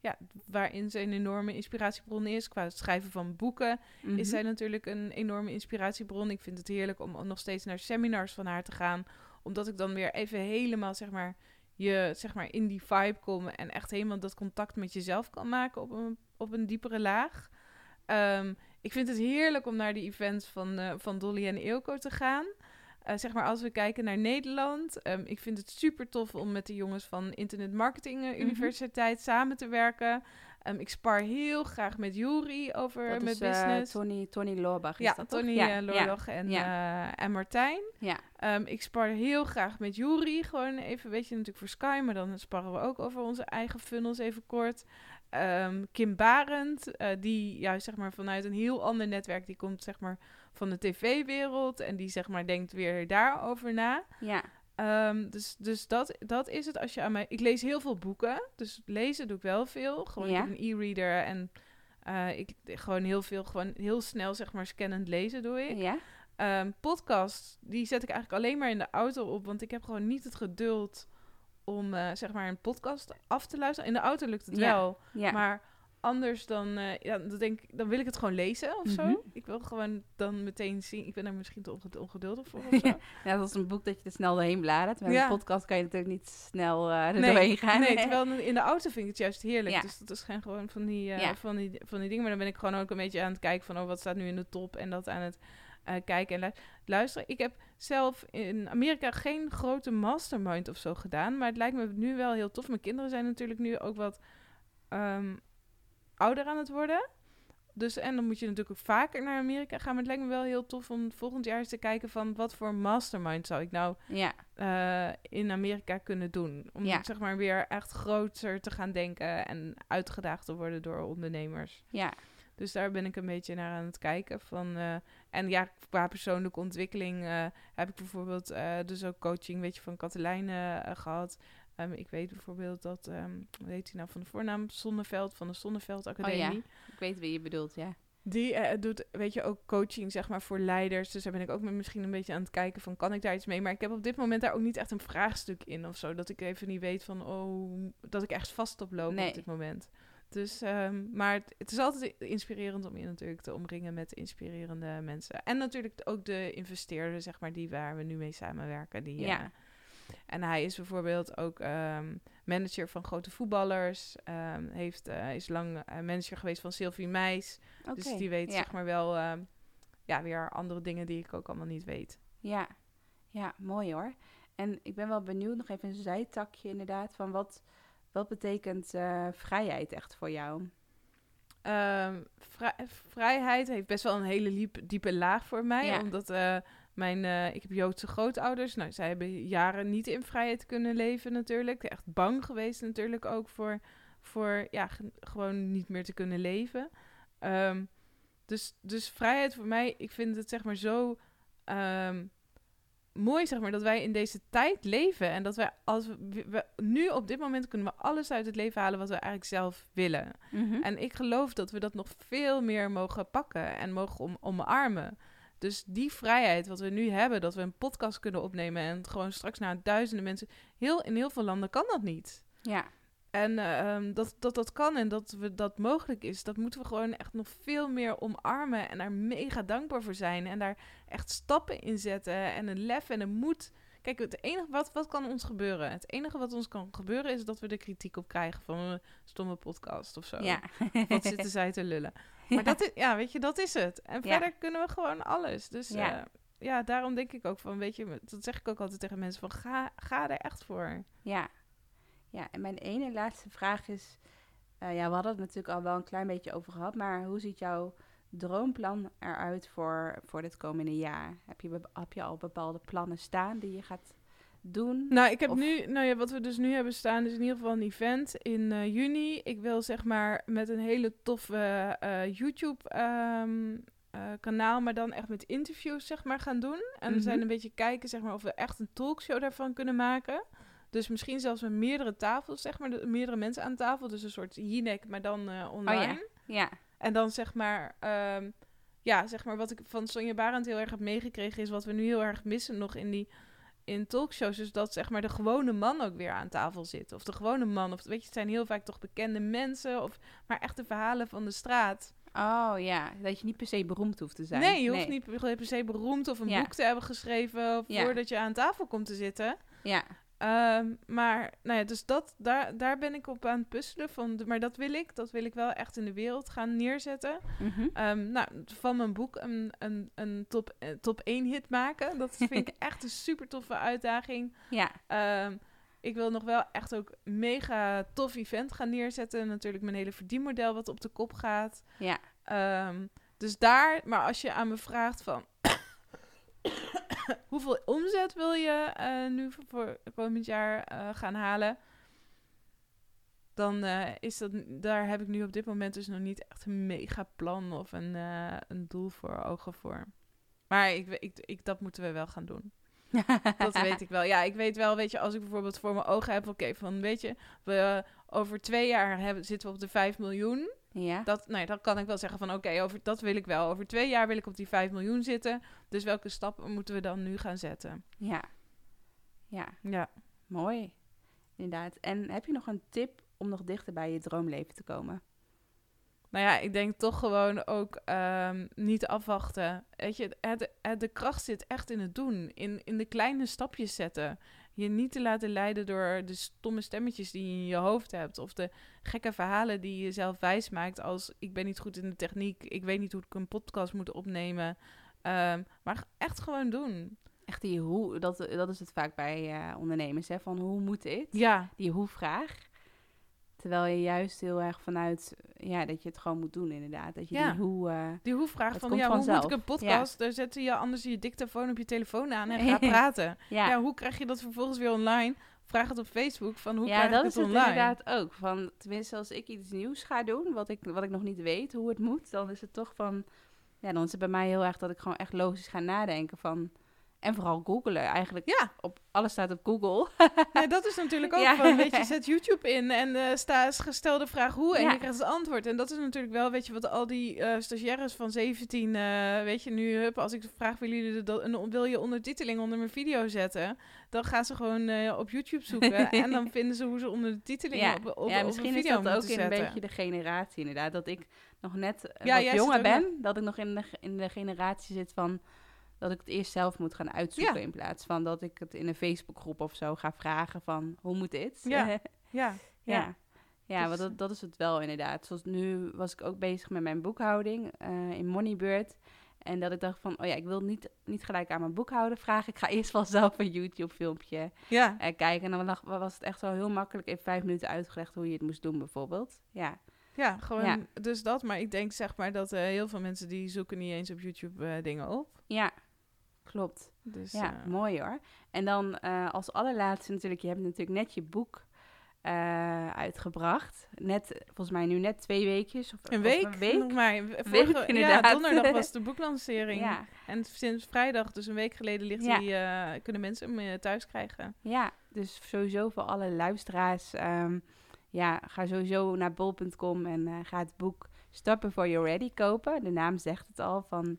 ja, waarin ze een enorme inspiratiebron is. Qua het schrijven van boeken mhm. is zij natuurlijk een enorme inspiratiebron. Ik vind het heerlijk om nog steeds naar seminars van haar te gaan. Omdat ik dan weer even helemaal, zeg maar, je, zeg maar, in die vibe kom. En echt helemaal dat contact met jezelf kan maken op een, op een diepere laag. Ehm, ik vind het heerlijk om naar die events van, eh, van Dolly en Eelco te gaan. Eh, zeg maar als we kijken naar Nederland. ehm, ik vind het super tof om met de jongens van Internet Marketing eh, Mhm. Universiteit samen te werken. Ehm, ik spar heel graag met Juri over dat met is business. Tony, Tony Loorbach is ja, dat toch? Tony ja, Loorlog en, ja. en Martijn. Ja, Ehm, ik spar heel graag met Juri. Gewoon even, weet je, natuurlijk voor Sky. Maar dan sparren we ook over onze eigen funnels even kort. Ehm, Kim Barend, eh, die juist zeg maar vanuit een heel ander netwerk, die komt zeg maar van de tv-wereld en die zeg maar denkt weer daarover na. ja, Ehm, dus dus dat, dat is het als je aan mij... Ik lees heel veel boeken, dus lezen doe ik wel veel. Gewoon Ja. ik heb een e-reader en eh, ik gewoon heel veel, gewoon heel snel zeg maar scannend lezen doe ik. ja. Ehm, podcast, die zet ik eigenlijk alleen maar in de auto op, want ik heb gewoon niet het geduld om eh, zeg maar een podcast af te luisteren. In de auto lukt het Ja, wel, ja. maar anders dan, eh, ja, dan denk ik, dan wil ik het gewoon lezen of Mhm. zo. Ik wil gewoon dan meteen zien. Ik ben daar misschien te onge- ongeduldig voor of zo. Ja, dat is een boek dat je er snel doorheen bladert. Met Ja. een podcast kan je natuurlijk niet snel er nee, doorheen gaan. Nee, terwijl in de auto vind ik het juist heerlijk. Ja. Dus dat is geen gewoon van die, van, die, van die dingen. Maar dan ben ik gewoon ook een beetje aan het kijken van... oh, wat staat nu in de top? En dat aan het kijken en lu- luisteren. Ik heb zelf in Amerika geen grote mastermind of zo gedaan. Maar het lijkt me nu wel heel tof. Mijn kinderen zijn natuurlijk nu ook wat ehm, ouder aan het worden. Dus, en dan moet je natuurlijk ook vaker naar Amerika gaan. Maar het lijkt me wel heel tof om volgend jaar eens te kijken van... wat voor mastermind zou ik nou Ja, eh, in Amerika kunnen doen. Om Ja. zeg maar weer echt groter te gaan denken en uitgedaagd te worden door ondernemers. ja, Dus daar ben ik een beetje naar aan het kijken. Van, eh, en ja, qua persoonlijke ontwikkeling eh, heb ik bijvoorbeeld eh, dus ook coaching weet je, van Katelijn eh, gehad. Ehm, ik weet bijvoorbeeld dat, ehm hoe heet hij nou van de voornaam? Zonneveld van de Zonneveld Academie. Oh ik weet wie je bedoelt, ja. Die doet, weet je, ook coaching, zeg maar, voor leiders. Dus daar ben ik ook misschien een beetje aan het kijken van, kan ik daar iets mee? Maar ik heb op dit moment daar ook niet echt een vraagstuk in of zo. Dat ik even niet weet van, oh, dat ik echt vast op loop Nee. op dit moment. Dus, ehm, maar het, het is altijd inspirerend om je natuurlijk te omringen met inspirerende mensen. En natuurlijk ook de investeerder, zeg maar, die waar we nu mee samenwerken. Die, Ja. eh, en hij is bijvoorbeeld ook ehm, manager van grote voetballers. ehm, heeft, eh, is lang eh, manager geweest van Sylvie Meis. Dus die weet ja. zeg maar wel ja, weer andere dingen die ik ook allemaal niet weet. Ja. ja, mooi hoor. En ik ben wel benieuwd, nog even een zijtakje inderdaad, van wat, wat betekent eh, vrijheid echt voor jou? Ehm, vrij- vrijheid heeft best wel een hele liep- diepe laag voor mij. Ja. Omdat eh, mijn, eh, ik heb Joodse grootouders. Nou, zij hebben jaren niet in vrijheid kunnen leven natuurlijk. Echt bang geweest natuurlijk ook voor, voor ja, ge- gewoon niet meer te kunnen leven. Ehm, dus, dus vrijheid voor mij, ik vind het zeg maar zo... ehm, mooi, zeg maar, dat wij in deze tijd leven. En dat wij, als we, we- nu op dit moment kunnen we alles uit het leven halen wat we eigenlijk zelf willen. Mhm. En ik geloof dat we dat nog veel meer mogen pakken en mogen om, omarmen. Dus die vrijheid wat we nu hebben, dat we een podcast kunnen opnemen en gewoon straks naar duizenden mensen. Heel, in heel veel landen kan dat niet. Ja, En eh, ehm, dat, dat dat kan en dat we, dat mogelijk is, dat moeten we gewoon echt nog veel meer omarmen en daar mega dankbaar voor zijn. En daar echt stappen in zetten en een lef en een moed. Kijk, het enige wat, wat kan ons gebeuren? Het enige wat ons kan gebeuren is dat we er kritiek op krijgen van een stomme podcast of zo. ja. Wat zitten zij te lullen? Maar dat is, ja, weet je, dat is het. En Ja. verder kunnen we gewoon alles. Dus Ja. ja. ja, daarom denk ik ook van, weet je, dat zeg ik ook altijd tegen mensen van, ga, ga er echt voor. Ja. Ja, en mijn ene laatste vraag is... eh, ja, we hadden het natuurlijk al wel een klein beetje over gehad... maar hoe ziet jouw droomplan eruit voor, voor dit komende jaar? Heb je, heb je al bepaalde plannen staan die je gaat doen? Nou, ik heb Of- nu, nou ja, wat we dus nu hebben staan, is in ieder geval een event in eh, juni. Ik wil zeg maar met een hele toffe eh, YouTube ehm, eh, kanaal, maar dan echt met interviews zeg maar gaan doen. En we zijn Mhm. een beetje kijken zeg maar of we echt een talkshow daarvan kunnen maken. Dus misschien zelfs met meerdere tafels, zeg maar, de- meerdere mensen aan tafel. Dus een soort Jinek, maar dan eh, online. Ja, En dan zeg maar, ehm, ja, zeg maar wat ik van Sonja Barend heel erg heb meegekregen is wat we nu heel erg missen nog in die in talkshows. Dus dat zeg maar de gewone man ook weer aan tafel zit. Of de gewone man. Of weet je, het zijn heel vaak toch bekende mensen. Of maar echte verhalen van de straat. oh ja, dat je niet per se beroemd hoeft te zijn. Nee, je hoeft niet per per se beroemd of een Ja. boek te hebben geschreven Ja. voordat je aan tafel komt te zitten. Ja, Ehm, maar, nou ja, dus dat, daar, daar ben ik op aan het puzzelen. Van, de- maar dat wil ik. Dat wil ik wel echt in de wereld gaan neerzetten. mhm. Ehm, nou, van mijn boek een, een, een top, eh, top 1 hit maken. Dat vind ik echt een super toffe uitdaging. ja, Ehm, ik wil nog wel echt ook mega tof event gaan neerzetten. Natuurlijk mijn hele verdienmodel wat op de kop gaat. ja, dus daar, maar als je aan me vraagt van... hoeveel omzet wil je eh, nu voor, voor komend jaar eh, gaan halen? Dan eh, is dat, daar heb ik nu op dit moment dus nog niet echt een mega plan of een, een doel voor ogen voor. Maar ik, ik, ik, dat moeten we wel gaan doen. Dat weet ik wel. Ja, ik weet wel, weet je, als ik bijvoorbeeld voor mijn ogen heb, oké, van weet je, we over twee jaar hebben, zitten we op de 5 miljoen. Ja. Dat, nou ja, dan kan ik wel zeggen van oké, over dat wil ik wel. Over twee jaar wil ik op die 5 miljoen zitten. Dus welke stappen moeten we dan nu gaan zetten? ja. Ja, Ja. mooi. Inderdaad. En heb je nog een tip om nog dichter bij je droomleven te komen? Nou ja, ik denk toch gewoon ook ehm, niet afwachten. Weet je, het, het- de kracht zit echt in het doen. In, in de kleine stapjes zetten. Je niet te laten leiden door de stomme stemmetjes die je in je hoofd hebt. Of de gekke verhalen die je zelf wijs maakt. Als ik ben niet goed in de techniek. Ik weet niet hoe ik een podcast moet opnemen. Ehm, maar echt gewoon doen. Echt die hoe, dat, dat is het vaak bij eh, ondernemers, hè? Van hoe moet dit? Ja, Die hoe-vraag. Terwijl je juist heel erg vanuit, ja, dat je het gewoon moet doen inderdaad. Dat je Ja. die hoe... eh, Die hoe vraag van, ja, hoe moet ik een podcast? Daar zetten je anders je dictafoon op je telefoon aan en Ja. ga praten. ja, Ja. hoe krijg je dat vervolgens weer online? Vraag het op Facebook van hoe ja, krijg dat ik is het online? inderdaad ook. Van, tenminste, als ik iets nieuws ga doen, wat ik, wat ik nog niet weet hoe het moet, dan is het toch van... Ja, dan is het bij mij heel erg dat ik gewoon echt logisch ga nadenken van... En vooral googlen eigenlijk. Ja, Op, alles staat op Google. nee, dat is natuurlijk ook Ja. van, weet je, zet YouTube in en eh sta, gestelde vraag hoe en Ja. je krijgt het antwoord. En dat is natuurlijk wel, weet je, wat al die eh stagiaires van 17, eh, weet je, nu, hup, als ik vraag, willen jullie dat, wil je ondertiteling onder mijn video zetten? Dan gaan ze gewoon op YouTube zoeken en dan vinden ze hoe ze ondertiteling ja, op, op, ja misschien is dat ook in een beetje de generatie inderdaad. Dat ik nog net Ja, wat jonger ben. Dat ik nog in de, in de generatie zit van... Dat ik het eerst zelf moet gaan uitzoeken. Ja. In plaats van dat ik het in een Facebookgroep of zo ga vragen van... Hoe moet dit? Ja. Ja, Ja, ja. ja want Dus- dat, dat is het wel inderdaad. Zoals nu was ik ook bezig met mijn boekhouding eh, in Moneybird. En dat ik dacht van, oh ja, ik wil niet, niet gelijk aan mijn boekhouder vragen. Ik ga eerst wel zelf een YouTube-filmpje ja. eh, kijken. En dan was het echt wel heel makkelijk in vijf minuten uitgelegd hoe je het moest doen bijvoorbeeld. Ja, Ja, gewoon Ja. dus dat. Maar ik denk zeg maar dat eh, heel veel mensen die zoeken niet eens op YouTube dingen op. ja klopt. Dus Ja, eh, mooi hoor. En dan eh, als allerlaatste natuurlijk, je hebt natuurlijk net je boek eh, uitgebracht. Net, volgens mij nu net twee weekjes. Of, Een of week, Een week. nog maar. week, Vorige, ja, inderdaad. donderdag was de boeklancering. Ja, En sinds vrijdag, dus een week geleden, ligt Ja. die, kunnen mensen hem thuis krijgen. ja, dus sowieso voor alle luisteraars. ehm, ja, ga sowieso naar bol.com en ga het boek Start Before You're Ready kopen. De naam zegt het al, van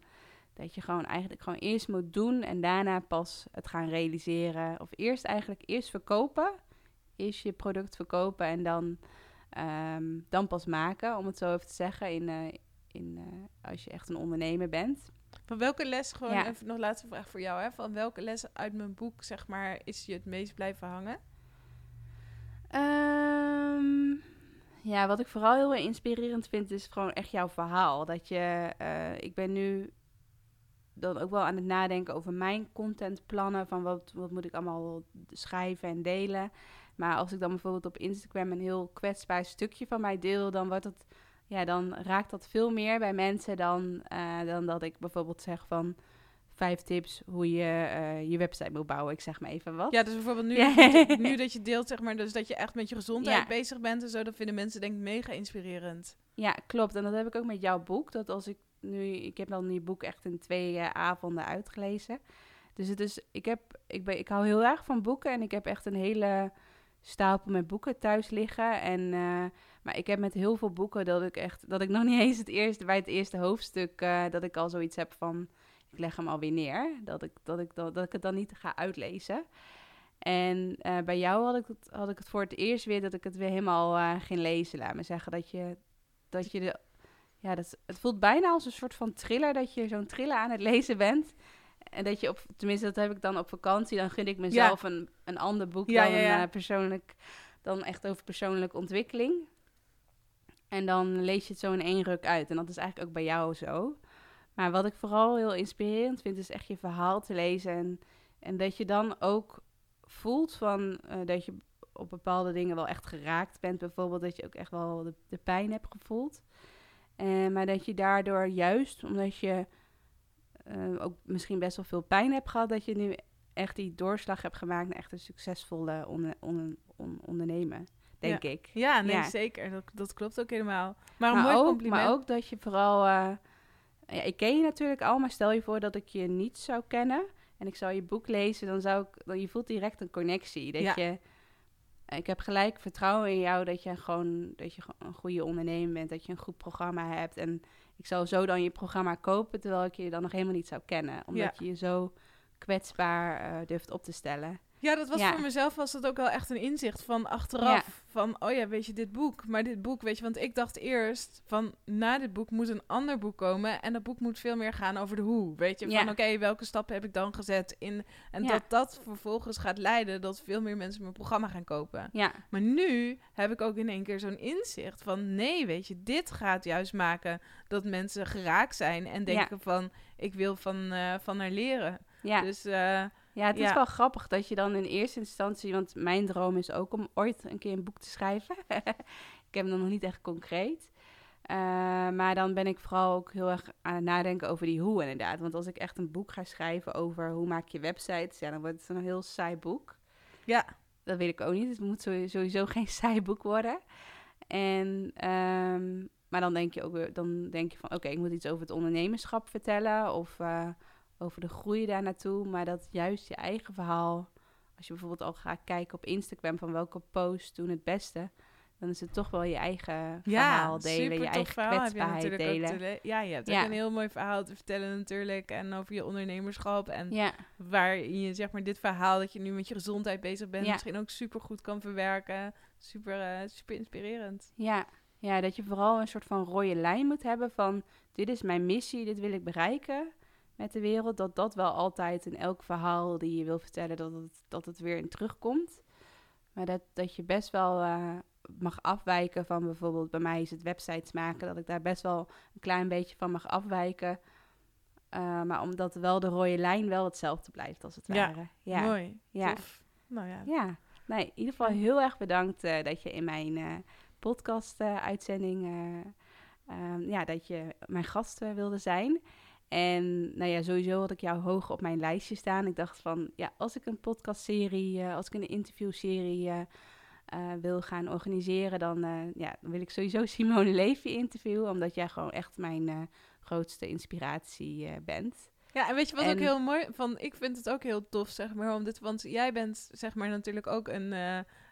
dat je gewoon eigenlijk gewoon eerst moet doen en daarna pas het gaan realiseren. Of eerst eigenlijk eerst verkopen, eerst je product verkopen en dan, ehm, dan pas maken, om het zo even te zeggen, in, eh, in, eh, als je echt een ondernemer bent. Van welke les, gewoon Ja. even nog laatste vraag voor jou, hè? Van welke les uit mijn boek, zeg maar, is je het meest blijven hangen? Ehm, ja, wat ik vooral heel inspirerend vind, is gewoon echt jouw verhaal. Dat je, eh, ik ben nu dan ook wel aan het nadenken over mijn contentplannen. Van wat, wat moet ik allemaal schrijven en delen. Maar als ik dan bijvoorbeeld op Instagram een heel kwetsbaar stukje van mij deel, dan wordt het, ja, dan raakt dat veel meer bij mensen dan, eh, dan dat ik bijvoorbeeld zeg van vijf tips hoe je eh, je website moet bouwen. Ik zeg maar even wat. Ja, dus bijvoorbeeld nu, Ja. dat je- nu dat je deelt, zeg maar, dus dat je echt met je gezondheid Ja. bezig bent en zo, dat vinden mensen denk ik mega inspirerend. Ja, klopt. En dat heb ik ook met jouw boek. Dat als ik nu, ik heb dan die boek echt in twee eh, avonden uitgelezen. Dus ik heb, ik ben, ik hou heel erg van boeken en ik heb echt een hele stapel met boeken thuis liggen. En, eh, maar ik heb met heel veel boeken dat ik echt, dat ik nog niet eens het eerste, bij het eerste hoofdstuk, eh, dat ik al zoiets heb van, ik leg hem alweer neer. Dat ik, dat ik, dat, ik het dan niet ga uitlezen. En bij jou had ik, het, had ik het voor het eerst weer dat ik het weer helemaal ging lezen. Laat me zeggen dat je, dat je de, ja, dat, het voelt bijna als een soort van thriller dat je zo'n thriller aan het lezen bent. En dat je op, tenminste dat heb ik dan op vakantie, dan gun ik mezelf een, een ander boek Ja, dan ja, eh, persoonlijk, dan echt over persoonlijke ontwikkeling. En dan lees je het zo in één ruk uit. En dat is eigenlijk ook bij jou zo. Maar wat ik vooral heel inspirerend vind, is echt je verhaal te lezen. En, en dat je dan ook voelt van eh, dat je op bepaalde dingen wel echt geraakt bent. Bijvoorbeeld dat je ook echt wel de, de pijn hebt gevoeld. Eh, maar dat je daardoor juist, omdat je eh, ook misschien best wel veel pijn hebt gehad, dat je nu echt die doorslag hebt gemaakt naar echt een succesvolle onder, onder, on- ondernemer, denk ik. Ja, nee, Ja. zeker. Dat, dat klopt ook helemaal. Maar een maar, mooi ook, compliment. maar ook dat je vooral... eh, ja, ik ken je natuurlijk al, maar stel je voor dat ik je niet zou kennen... en ik zou je boek lezen, dan zou ik... Dan, je voelt direct een connectie. Dat Ja. je... Ik heb gelijk vertrouwen in jou dat je gewoon dat je een goede ondernemer bent, dat je een goed programma hebt. En ik zou zo dan je programma kopen, terwijl ik je dan nog helemaal niet zou kennen. Omdat je je zo kwetsbaar eh, durft op te stellen. Ja, dat was Ja. voor mezelf was dat ook wel echt een inzicht van achteraf. Van, oh ja, weet je, dit boek. Maar dit boek, weet je, want ik dacht eerst van, na dit boek moet een ander boek komen. En dat boek moet veel meer gaan over de hoe. Weet je, van oké, welke stappen heb ik dan gezet in... En dat dat vervolgens gaat leiden dat veel meer mensen mijn programma gaan kopen. Maar nu heb ik ook in één keer zo'n inzicht van, nee, weet je, dit gaat juist maken dat mensen geraakt zijn. En denken van, ik wil van, eh, van haar leren. ja. Dus eh, Ja, het is Ja. wel grappig dat je dan in eerste instantie, want mijn droom is ook om ooit een keer een boek te schrijven. ik heb hem nog niet echt concreet. Eh, maar dan ben ik vooral ook heel erg aan het nadenken over die hoe inderdaad. Want als ik echt een boek ga schrijven over hoe maak je websites, ja, dan wordt het een heel saai boek. ja, Dat weet ik ook niet. Het moet sowieso, geen saai boek worden. En, ehm, maar dan denk je ook weer, dan denk je van, oké, ik moet iets over het ondernemerschap vertellen of eh, over de groei daar naartoe. Maar dat juist je eigen verhaal, als je bijvoorbeeld al gaat kijken op Instagram van welke post doen het beste, dan is het toch wel je eigen verhaal delen, je eigen verhaal je kwetsbaarheid delen. te ja, je hebt Ja. ook een heel mooi verhaal te vertellen natuurlijk. En over je ondernemerschap. En Ja, waar je zeg maar dit verhaal dat je nu met je gezondheid bezig bent, Ja. misschien ook super goed kan verwerken. Super, eh, super inspirerend. ja, ja, dat je vooral een soort van rode lijn moet hebben van dit is mijn missie, dit wil ik bereiken met de wereld. Dat dat wel altijd in elk verhaal die je wil vertellen, dat het, dat het weer in terugkomt. Maar dat, dat je best wel eh, mag afwijken van bijvoorbeeld, bij mij is het websites maken, dat ik daar best wel een klein beetje van mag afwijken. Eh, maar omdat wel de rode lijn wel hetzelfde blijft als het Ja, ware. Ja, Mooi. Ja. Tof. Nou ja. ja. Nee, in ieder geval heel erg bedankt eh, dat je in mijn podcast-uitzending, ja, dat je mijn gast wilde zijn. En nou ja, sowieso had ik jou hoog op mijn lijstje staan. Ik dacht van, ja, als ik een podcastserie, eh als ik een interviewserie eh, eh, wil gaan organiseren, dan, ja, dan wil ik sowieso Simone Levy interviewen. Omdat jij gewoon echt mijn grootste inspiratie bent. Ja, en weet je wat ook heel mooi van? Ik vind het ook heel tof, zeg maar, om dit, want jij bent, zeg maar, natuurlijk ook een,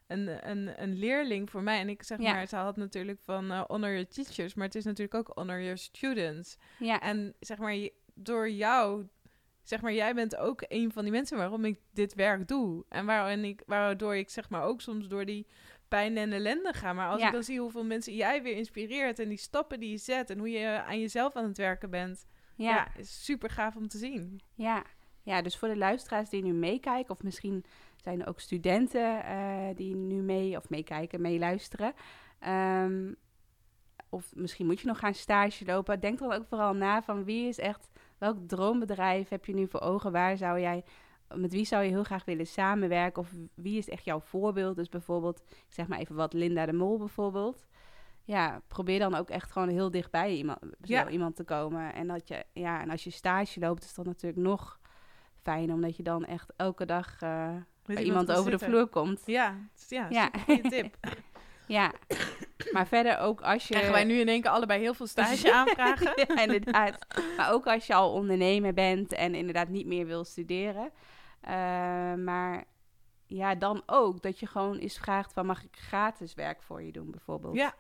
een, een, een leerling voor mij. En ik zeg Ja. maar, ze had natuurlijk van eh, honor your teachers, maar het is natuurlijk ook honor your students. Ja, En zeg maar, door jou, zeg maar, jij bent ook een van die mensen waarom ik dit werk doe. En waarin ik, waardoor ik, zeg maar, ook soms door die pijn en ellende ga. Maar als Ja. ik dan zie hoeveel mensen jij weer inspireert en die stappen die je zet en hoe je aan jezelf aan het werken bent, ja, ja, is super gaaf om te zien. ja. Ja, dus voor de luisteraars die nu meekijken, of misschien zijn er ook studenten eh, die nu mee of meekijken, meeluisteren. Ehm, of misschien moet je nog gaan stage lopen. Denk dan ook vooral na van wie is echt, welk droombedrijf heb je nu voor ogen? Waar zou jij, met wie zou je heel graag willen samenwerken? Of wie is echt jouw voorbeeld? Dus bijvoorbeeld, ik zeg maar even wat, Linda de Mol bijvoorbeeld. Ja, probeer dan ook echt gewoon heel dichtbij iemand, Ja. iemand te komen. En, dat je, ja, en als je stage loopt, is dat natuurlijk nog fijn, omdat je dan echt elke dag eh, bij iemand over de vloer komt. Ja, ja, Ja. tip. Ja, maar verder ook als je... Krijgen wij nu in één keer allebei heel veel stage aanvragen? ja, inderdaad. Maar ook als je al ondernemer bent en inderdaad niet meer wil studeren. Eh, maar ja, dan ook dat je gewoon eens vraagt van mag ik gratis werk voor je doen bijvoorbeeld. Ja,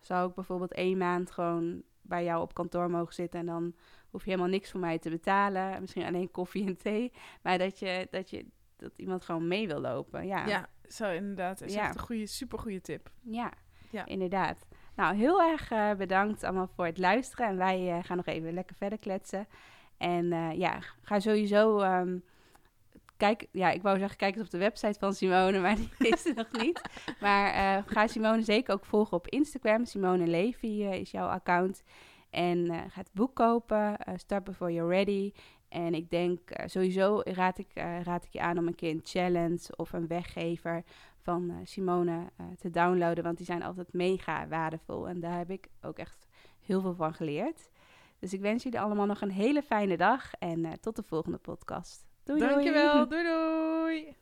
Zou ik bijvoorbeeld één maand gewoon bij jou op kantoor mogen zitten en dan hoef je helemaal niks voor mij te betalen. Misschien alleen koffie en thee. Maar dat je, dat je dat iemand gewoon mee wil lopen. Ja, ja. zo inderdaad. Is Ja. echt een goede, supergoeie tip. Ja, Ja. inderdaad. Nou, heel erg eh, bedankt allemaal voor het luisteren. En wij eh, gaan nog even lekker verder kletsen. En eh, ja, ga sowieso... ehm, kijk, ja, ik wou zeggen, kijk eens op de website van Simone, maar die is er nog niet. Maar ga Simone zeker ook volgen op Instagram. Simone Levy is jouw account. En eh, ga het boek kopen, eh, Start Before You're Ready. En ik denk eh, sowieso raad ik, raad ik je aan om een keer een challenge of een weggever van Simone te downloaden. Want die zijn altijd mega waardevol. En daar heb ik ook echt heel veel van geleerd. Dus ik wens jullie allemaal nog een hele fijne dag. En tot de volgende podcast. Doei doei. Dankjewel. Doei doei.